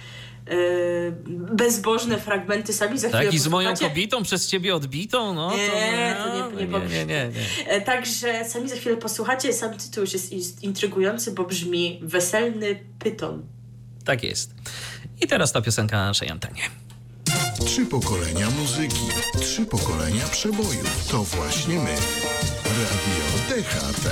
bezbożne fragmenty sami za chwilę Tak, i z moją kobietą przez ciebie odbitą, no Nie, to, to nie- nie nie, powiesz. nie, nie, nie. E, Także sami za chwilę posłuchacie, sam tytuł już jest, jest intrygujący, bo brzmi Weselny Pyton. Tak jest. I teraz ta piosenka na naszej antenie. Trzy pokolenia muzyki, trzy pokolenia przebojów. To właśnie my. Radio DHT.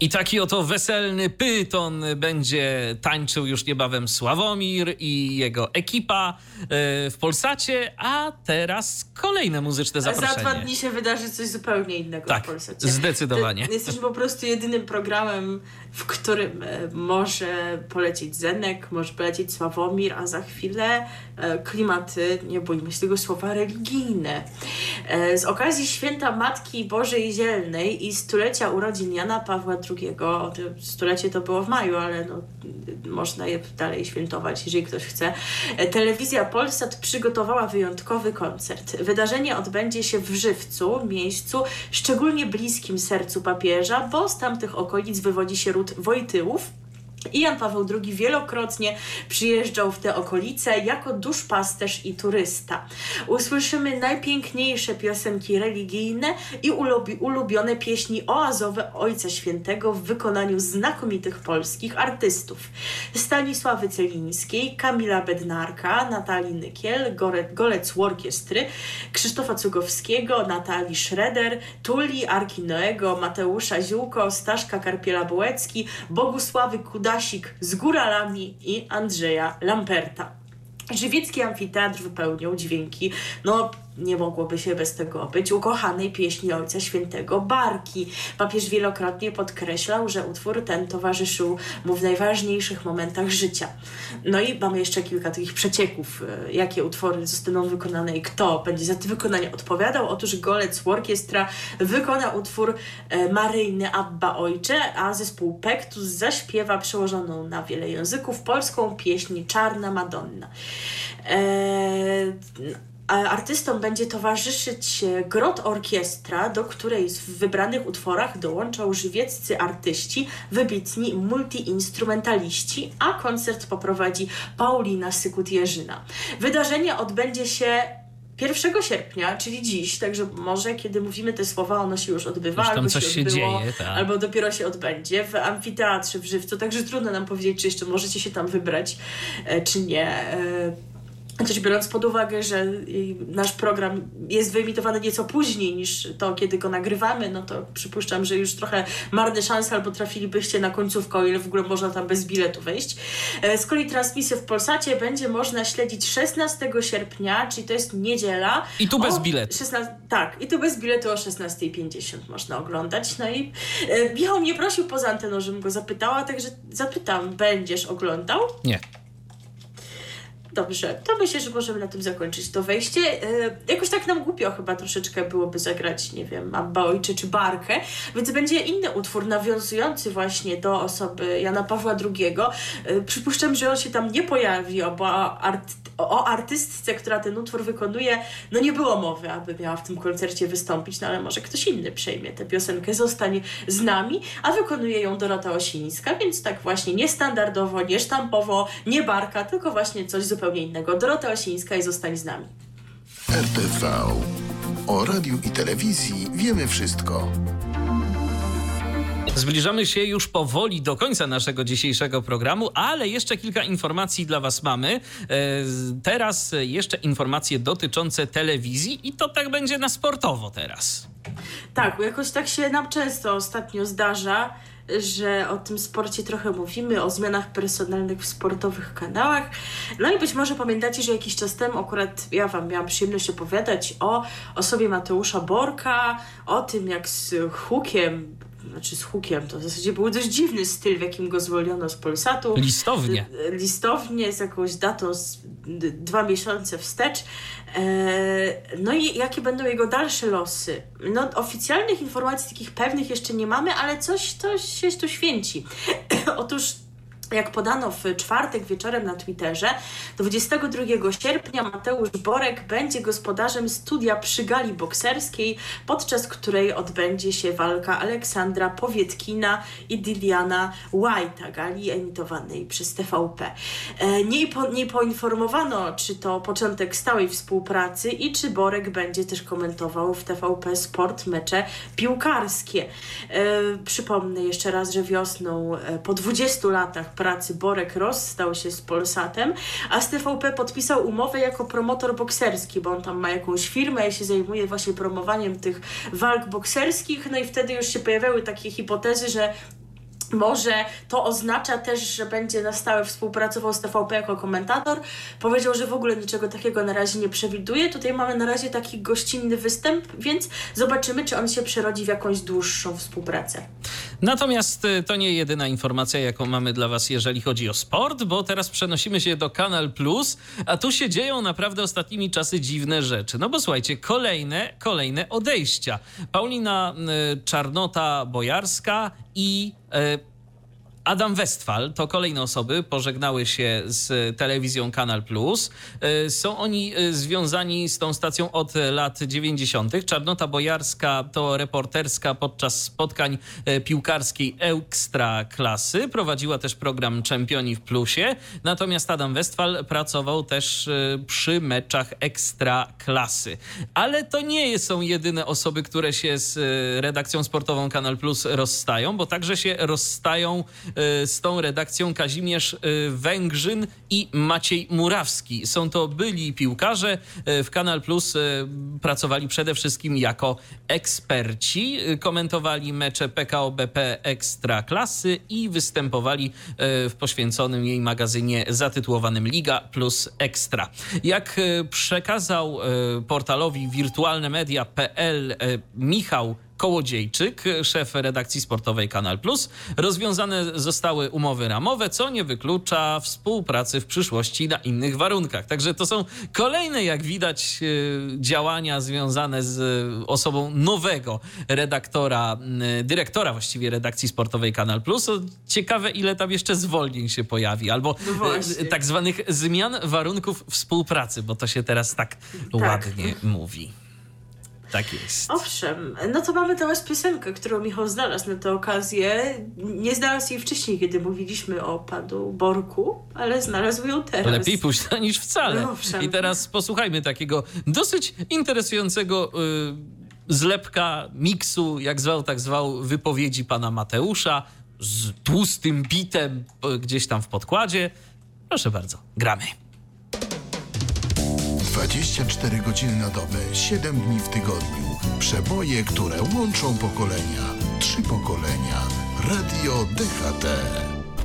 I taki oto weselny pyton będzie tańczył już niebawem Sławomir i jego ekipa e, w Polsacie, a teraz kolejne muzyczne zaproszenie. Za dwa dni się wydarzy coś zupełnie innego tak, w Polsacie. zdecydowanie. Jesteśmy po prostu jedynym programem, w którym e, może polecieć Zenek, może polecieć Sławomir, a za chwilę e, klimaty, nie bójmy się tego słowa, religijne. Z okazji święta Matki Bożej Zielnej i stulecia urodzin Jana Pawła II. Stulecie to było w maju, ale no, można je dalej świętować, jeżeli ktoś chce. Telewizja Polsat przygotowała wyjątkowy koncert. Wydarzenie odbędzie się w Żywcu, miejscu szczególnie bliskim sercu papieża, bo z tamtych okolic wywodzi się ród Wojtyłów, i Jan Paweł II wielokrotnie przyjeżdżał w te okolice jako duszpasterz i turysta. Usłyszymy najpiękniejsze piosenki religijne i ulubione pieśni oazowe Ojca Świętego w wykonaniu znakomitych polskich artystów. Stanisławy Celińskiej, Kamila Bednarka, Natalii Nykiel, Golec Orkiestry, Krzysztofa Cugowskiego, Natalii Schroeder, Tuli Arki Noego, Mateusza Ziółko, Staszka Karpiela-Bołecki, Bogusławy Kuda Stasik z Góralami i Andrzeja Lamperta. Żywiecki amfiteatr wypełniał dźwięki, no nie mogłoby się bez tego być, ukochanej pieśni Ojca Świętego Barki. Papież wielokrotnie podkreślał, że utwór ten towarzyszył mu w najważniejszych momentach życia. No i mamy jeszcze kilka takich przecieków, e, jakie utwory zostaną wykonane i kto będzie za te wykonania odpowiadał. Otóż Golec Orkiestra wykona utwór e, Maryjny Abba Ojcze, a zespół Pektus zaśpiewa przełożoną na wiele języków polską pieśń Czarna Madonna. Eee, artystom będzie towarzyszyć Grot Orkiestra, do której w wybranych utworach dołączą żywieccy artyści, wybitni multiinstrumentaliści, a koncert poprowadzi Paulina Sykut-Jerzyna. Wydarzenie odbędzie się 1 sierpnia, czyli dziś, także może kiedy mówimy te słowa, ono się już odbywa, już albo coś się, odbyło, dzieje, tak. albo dopiero się odbędzie w amfiteatrze w Żywcu, także trudno nam powiedzieć, czy jeszcze możecie się tam wybrać, e, czy nie. Chociaż biorąc pod uwagę, że nasz program jest wyemitowany nieco później niż to, kiedy go nagrywamy, no to przypuszczam, że już trochę marne szanse albo trafilibyście na końcówkę, o ile w ogóle można tam bez biletu wejść. E, z kolei transmisję w Polsacie będzie można śledzić 16 sierpnia, czyli to jest niedziela. I tu bez biletu. 16, tak, i tu bez biletu o 16.50 można oglądać. No i e, Michał mnie prosił poza anteną, żebym go zapytała, także zapytam, będziesz oglądał? Nie. Dobrze, to myślę, że możemy na tym zakończyć to wejście. Yy, jakoś tak nam głupio chyba troszeczkę byłoby zagrać, nie wiem, Abba Ojcze czy Barkę, więc będzie inny utwór nawiązujący właśnie do osoby Jana Pawła II. Yy, przypuszczam, że on się tam nie pojawi, bo art o artystce, która ten utwór wykonuje, no nie było mowy, aby miała w tym koncercie wystąpić, no ale może ktoś inny przejmie tę piosenkę, zostanie z nami, a wykonuje ją Dorota Osińska, więc tak właśnie niestandardowo, niesztampowo, nie barka, tylko właśnie coś zupełnie innego. Dorota Osińska i zostań z nami. RTV. O radiu i telewizji wiemy wszystko. Zbliżamy się już powoli do końca naszego dzisiejszego programu, ale jeszcze kilka informacji dla Was mamy. E, teraz jeszcze informacje dotyczące telewizji i to tak będzie na sportowo teraz. Tak, jakoś tak się nam często ostatnio zdarza, że o tym sporcie trochę mówimy, o zmianach personalnych w sportowych kanałach. No i być może pamiętacie, że jakiś czas temu akurat ja Wam miałam przyjemność opowiadać o osobie Mateusza Borka, o tym jak z hukiem znaczy z hukiem, to w zasadzie był dość dziwny styl, w jakim go zwolniono z Polsatu. Listownie. Listownie, z jakąś datą z dwa miesiące wstecz. E, no i jakie będą jego dalsze losy? No oficjalnych informacji takich pewnych jeszcze nie mamy, ale coś, coś się tu święci. Otóż jak podano w czwartek wieczorem na Twitterze, 22 sierpnia Mateusz Borek będzie gospodarzem studia przy gali bokserskiej, podczas której odbędzie się walka Aleksandra Powietkina i Diliana White'a, gali emitowanej przez TVP. E, nie, po, nie poinformowano, czy to początek stałej współpracy i czy Borek będzie też komentował w TVP Sport mecze piłkarskie. E, przypomnę jeszcze raz, że wiosną e, po 20 latach pracy Borek rozstał się z Polsatem, a z TVP podpisał umowę jako promotor bokserski, bo on tam ma jakąś firmę i się zajmuje właśnie promowaniem tych walk bokserskich, no i wtedy już się pojawiały takie hipotezy, że może to oznacza też, że będzie na stałe współpracował z TVP jako komentator. Powiedział, że w ogóle niczego takiego na razie nie przewiduje. Tutaj mamy na razie taki gościnny występ, więc zobaczymy, czy on się przerodzi w jakąś dłuższą współpracę. Natomiast y, to nie jedyna informacja, jaką mamy dla Was, jeżeli chodzi o sport, bo teraz przenosimy się do Kanal Plus, a tu się dzieją naprawdę ostatnimi czasy dziwne rzeczy. No bo słuchajcie, kolejne, kolejne odejścia. Paulina y, Czarnota-Bojarska i y, Adam Westphal to kolejne osoby, pożegnały się z telewizją Kanal Plus. E, są oni e, związani z tą stacją od lat 90. Czarnota Bojarska to reporterska podczas spotkań e, piłkarskiej Ekstra Klasy. Prowadziła też program Czempioni w Plusie. Natomiast Adam Westphal pracował też przy meczach Ekstra Klasy. Ale to nie są jedyne osoby, które się z redakcją sportową Kanal Plus rozstają, bo także się rozstają z tą redakcją Kazimierz y, Węgrzyn i Maciej Murawski. Są to byli piłkarze. Y, w Kanal Plus pracowali przede wszystkim jako eksperci. Komentowali mecze PKO BP Ekstra Klasy i występowali w poświęconym jej magazynie zatytułowanym Liga Plus Ekstra. Jak przekazał portalowi wirtualnemedia.pl Michał Kołodziejczyk, szef redakcji sportowej Kanal Plus. Rozwiązane zostały umowy ramowe, co nie wyklucza współpracy w przyszłości na innych warunkach. Także to są kolejne, jak widać, e, działania związane z osobą nowego redaktora, dyrektora właściwie redakcji sportowej Kanal Plus. Ciekawe, ile tam jeszcze zwolnień się pojawi, albo no e, tak zwanych zmian warunków współpracy, bo to się teraz tak, tak. ładnie mówi. Tak jest. Owszem, no to mamy teraz piosenkę, którą Michał znalazł na tę okazję. Nie znalazł jej wcześniej, kiedy mówiliśmy o panu Borku, ale znalazł ją teraz. Lepiej późno niż wcale. No, owszem. I teraz posłuchajmy takiego dosyć interesującego y, zlepka, miksu, jak zwał, tak zwał, wypowiedzi pana Mateusza z tłustym bitem y, gdzieś tam w podkładzie. Proszę bardzo, gramy. 24 godziny na dobę, 7 dni w tygodniu. Przeboje, które łączą pokolenia. Trzy pokolenia. Radio DHT.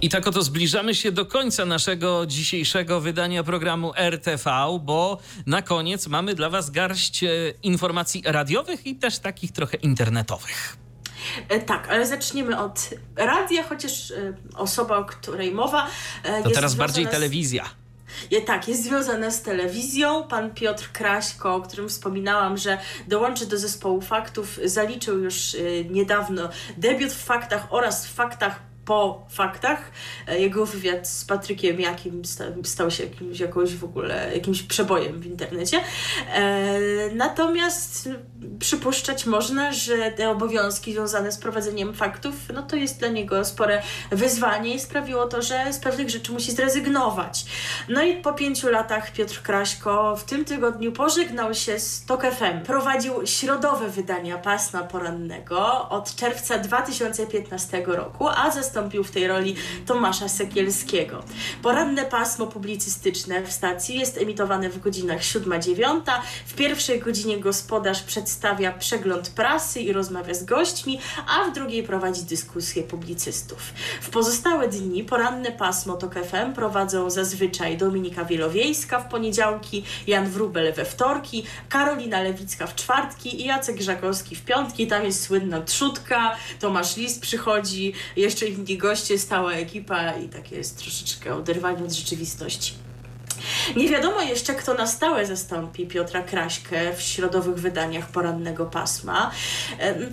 I tak oto zbliżamy się do końca naszego dzisiejszego wydania programu RTV, bo na koniec mamy dla Was garść e, informacji radiowych i też takich trochę internetowych. E, tak, ale zacznijmy od radia, chociaż e, osoba, o której mowa. to teraz bardziej z... telewizja. Je, tak, jest związana z telewizją. Pan Piotr Kraśko, o którym wspominałam, że dołączy do zespołu faktów, zaliczył już y, niedawno debiut w faktach oraz w faktach po faktach. E, jego wywiad z Patrykiem Jakim stał się jakimś, jakąś w ogóle jakimś przebojem w internecie. E, natomiast przypuszczać można, że te obowiązki związane z prowadzeniem faktów, no to jest dla niego spore wyzwanie i sprawiło to, że z pewnych rzeczy musi zrezygnować. No i po pięciu latach Piotr Kraśko w tym tygodniu pożegnał się z TOK FM. Prowadził środowe wydania pasma porannego od czerwca 2015 roku, a ze zastąpił w tej roli Tomasza Sekielskiego. Poranne pasmo publicystyczne w stacji jest emitowane w godzinach 7-9. W pierwszej godzinie gospodarz przedstawia przegląd prasy i rozmawia z gośćmi, a w drugiej prowadzi dyskusję publicystów. W pozostałe dni poranne pasmo TOK FM prowadzą zazwyczaj Dominika Wielowiejska w poniedziałki, Jan Wrubel we wtorki, Karolina Lewicka w czwartki i Jacek Żakowski w piątki. Tam jest słynna trzutka, Tomasz List przychodzi, jeszcze ich inni goście, stała ekipa i takie jest troszeczkę oderwanie od rzeczywistości. Nie wiadomo jeszcze, kto na stałe zastąpi Piotra Kraśkę w środowych wydaniach porannego pasma.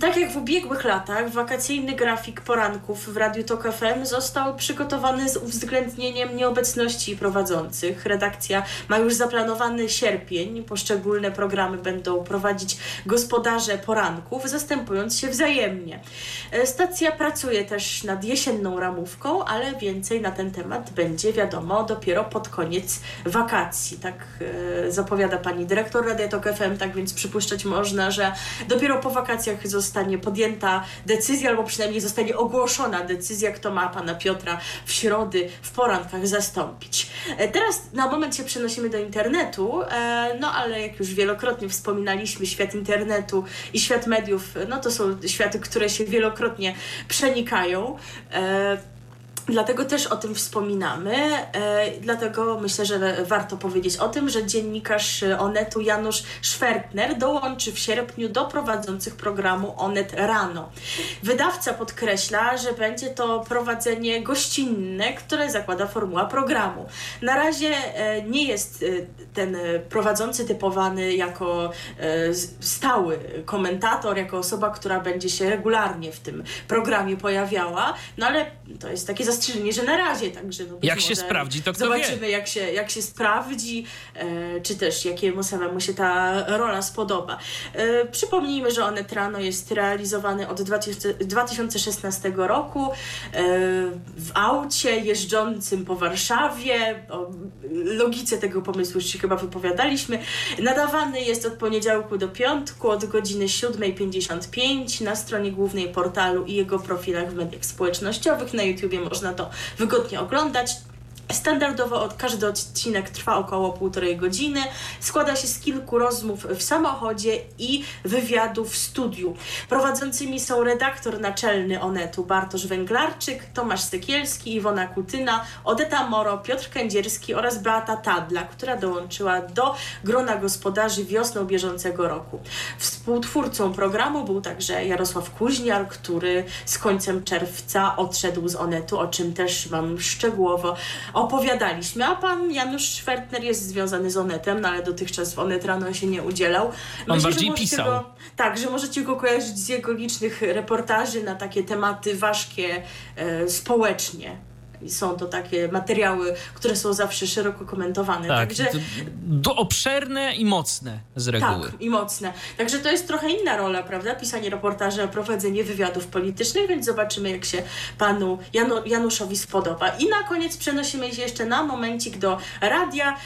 Tak jak w ubiegłych latach, wakacyjny grafik poranków w Radiu Tok FM został przygotowany z uwzględnieniem nieobecności prowadzących. Redakcja ma już zaplanowany sierpień. Poszczególne programy będą prowadzić gospodarze poranków, zastępując się wzajemnie. E, stacja pracuje też nad jesienną ramówką, ale więcej na ten temat będzie wiadomo dopiero pod koniec wakacji. Tak e, zapowiada pani dyrektor Radia Tok FM, tak więc przypuszczać można, że dopiero po wakacjach zostanie podjęta decyzja, albo przynajmniej zostanie ogłoszona decyzja, kto ma pana Piotra w środy w porankach zastąpić. E, teraz na moment się przenosimy do internetu, e, no ale jak już wielokrotnie wspominaliśmy, świat internetu i świat mediów, no to są światy, które się wielokrotnie przenikają. Dlatego też o tym wspominamy. E, dlatego myślę, że warto powiedzieć o tym, że dziennikarz Onetu Janusz Szwertner dołączy w sierpniu do prowadzących programu Onet Rano. Wydawca podkreśla, że będzie to prowadzenie gościnne, które zakłada formuła programu. Na razie e, nie jest e, ten prowadzący typowany jako stały komentator, jako osoba, która będzie się regularnie w tym programie pojawiała, no ale to jest takie zastrzeżenie, że na razie, także no Jak się sprawdzi, to kto Zobaczymy, wie. Jak, się, jak się sprawdzi, e, czy też jakiemu samemu się ta rola spodoba. E, przypomnijmy, że Onet Rano jest realizowany od 20, 2016 roku e, w aucie jeżdżącym po Warszawie. O logice tego pomysłu już się chyba wypowiadaliśmy. Nadawany jest od poniedziałku do piątku od godziny 7.55 na stronie głównej portalu i jego profilach w mediach społecznościowych. Na YouTubie można to wygodnie oglądać. Standardowo od, każdy odcinek trwa około półtorej godziny. Składa się z kilku rozmów w samochodzie i wywiadów w studiu. Prowadzącymi są redaktor naczelny Onetu Bartosz Węglarczyk, Tomasz Sekielski, Iwona Kutyna, Odeta Moro, Piotr Kędzierski oraz Beata Tadla, która dołączyła do grona gospodarzy wiosną bieżącego roku. Współtwórcą programu był także Jarosław Kuźniar, który z końcem czerwca odszedł z Onetu, o czym też Wam szczegółowo opowiadaliśmy, a pan Janusz Schwertner jest związany z Onetem, no ale dotychczas w Onet rano się nie udzielał. Myślę, On bardziej pisał. Go, tak, że możecie go kojarzyć z jego licznych reportaży na takie tematy ważkie e, społecznie są to takie materiały, które są zawsze szeroko komentowane. Tak, Także, do, obszerne i mocne z reguły. Tak, i mocne. Także to jest trochę inna rola, prawda? Pisanie reportaży, prowadzenie wywiadów politycznych, więc zobaczymy, jak się panu Janu, Januszowi spodoba. I na koniec przenosimy się jeszcze na momencik do radia.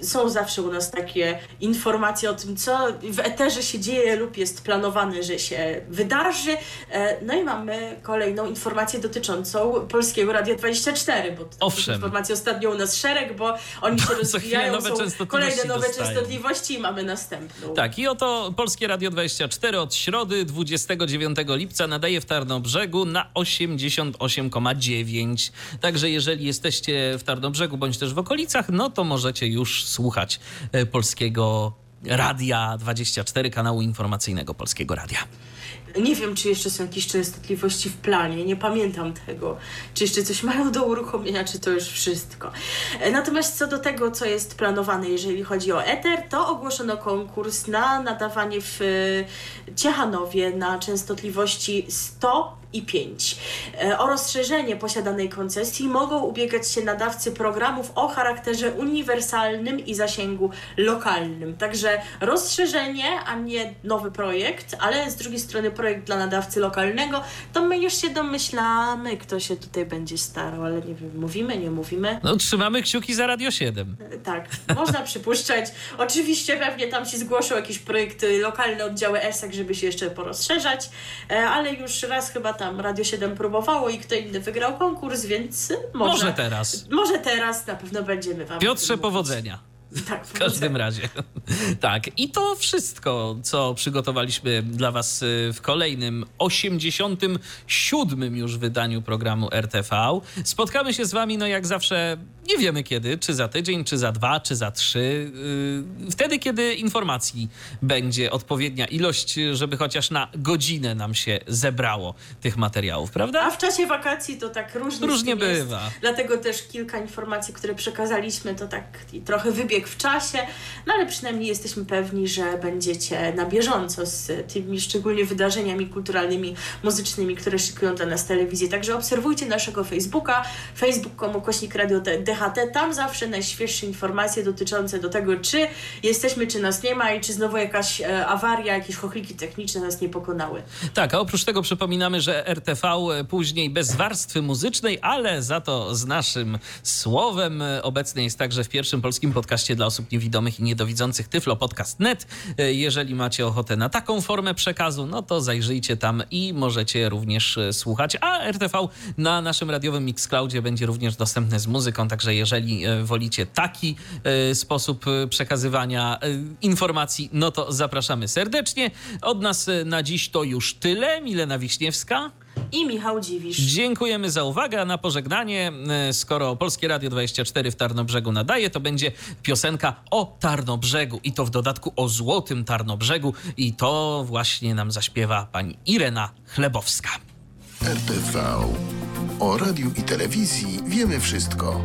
E, są zawsze u nas takie informacje o tym, co w eterze się dzieje lub jest planowane, że się wydarzy. E, no i mamy kolejną informację dotyczącą Polskiego Radia 24 24, bo Owszem. informacji ostatnio u nas szereg, bo oni się rozwijają, nowe są kolejne nowe dostają. częstotliwości i mamy następną. Tak, i oto Polskie Radio 24 od środy 29 lipca nadaje w Tarnobrzegu na 88,9. Także jeżeli jesteście w Tarnobrzegu bądź też w okolicach, no to możecie już słuchać e, Polskiego Radia 24, kanału informacyjnego Polskiego Radia. Nie wiem, czy jeszcze są jakieś częstotliwości w planie, nie pamiętam tego. Czy jeszcze coś mają do uruchomienia, czy to już wszystko. E, natomiast co do tego, co jest planowane, jeżeli chodzi o Ether, to ogłoszono konkurs na nadawanie w e, Ciechanowie na częstotliwości 100 i 5. E, o rozszerzenie posiadanej koncesji mogą ubiegać się nadawcy programów o charakterze uniwersalnym i zasięgu lokalnym. Także rozszerzenie, a nie nowy projekt, ale z drugiej strony projekt dla nadawcy lokalnego, to my już się domyślamy, kto się tutaj będzie starał, ale nie wiem, mówimy, nie mówimy. No trzymamy kciuki za Radio 7. E, tak, można przypuszczać. Oczywiście pewnie tam się zgłoszą jakieś projekty lokalne oddziały ESEK, żeby się jeszcze porozszerzać, e, ale już raz chyba tam Radio 7 próbowało i kto inny wygrał konkurs, więc może, może teraz. Może teraz na pewno będziemy wam. Piotrze, powodzenia. Tak, w każdym razie. tak, i to wszystko, co przygotowaliśmy dla Was y, w kolejnym 87 już wydaniu programu RTV. Spotkamy się z Wami, no jak zawsze, nie wiemy kiedy, czy za tydzień, czy za dwa, czy za trzy. Y, wtedy, kiedy informacji będzie odpowiednia ilość, żeby chociaż na godzinę nam się zebrało tych materiałów, prawda? A w czasie wakacji to tak różnie, różnie bywa. Jest. Dlatego też kilka informacji, które przekazaliśmy, to tak trochę wybieg bieg w czasie, no ale przynajmniej jesteśmy pewni, że będziecie na bieżąco z tymi szczególnie wydarzeniami kulturalnymi, muzycznymi, które szykują dla nas telewizję. Także obserwujcie naszego Facebooka, facebook.com ukośnik radio DHT, tam zawsze najświeższe informacje dotyczące do tego, czy jesteśmy, czy nas nie ma i czy znowu jakaś e, awaria, jakieś chochliki techniczne nas nie pokonały. Tak, a oprócz tego przypominamy, że RTV e, później bez warstwy muzycznej, ale za to z naszym słowem e, obecny jest także w pierwszym polskim podcaście dla osób niewidomych i niedowidzących Tyflo Podcast.net. Jeżeli macie ochotę na taką formę przekazu, no to zajrzyjcie tam i możecie również słuchać, a RTV na naszym radiowym Mixcloudzie będzie również dostępne z muzyką, także jeżeli wolicie taki sposób przekazywania informacji, no to zapraszamy serdecznie. Od nas na dziś to już tyle. Milena Wiśniewska i Michał Dziwisz. Dziękujemy za uwagę. A na pożegnanie, e, skoro Polskie Radio 24 w Tarnobrzegu nadaje, to będzie piosenka o Tarnobrzegu i to w dodatku o złotym Tarnobrzegu i to właśnie nam zaśpiewa pani Irena Chlebowska. RTV. O radiu i telewizji wiemy wszystko.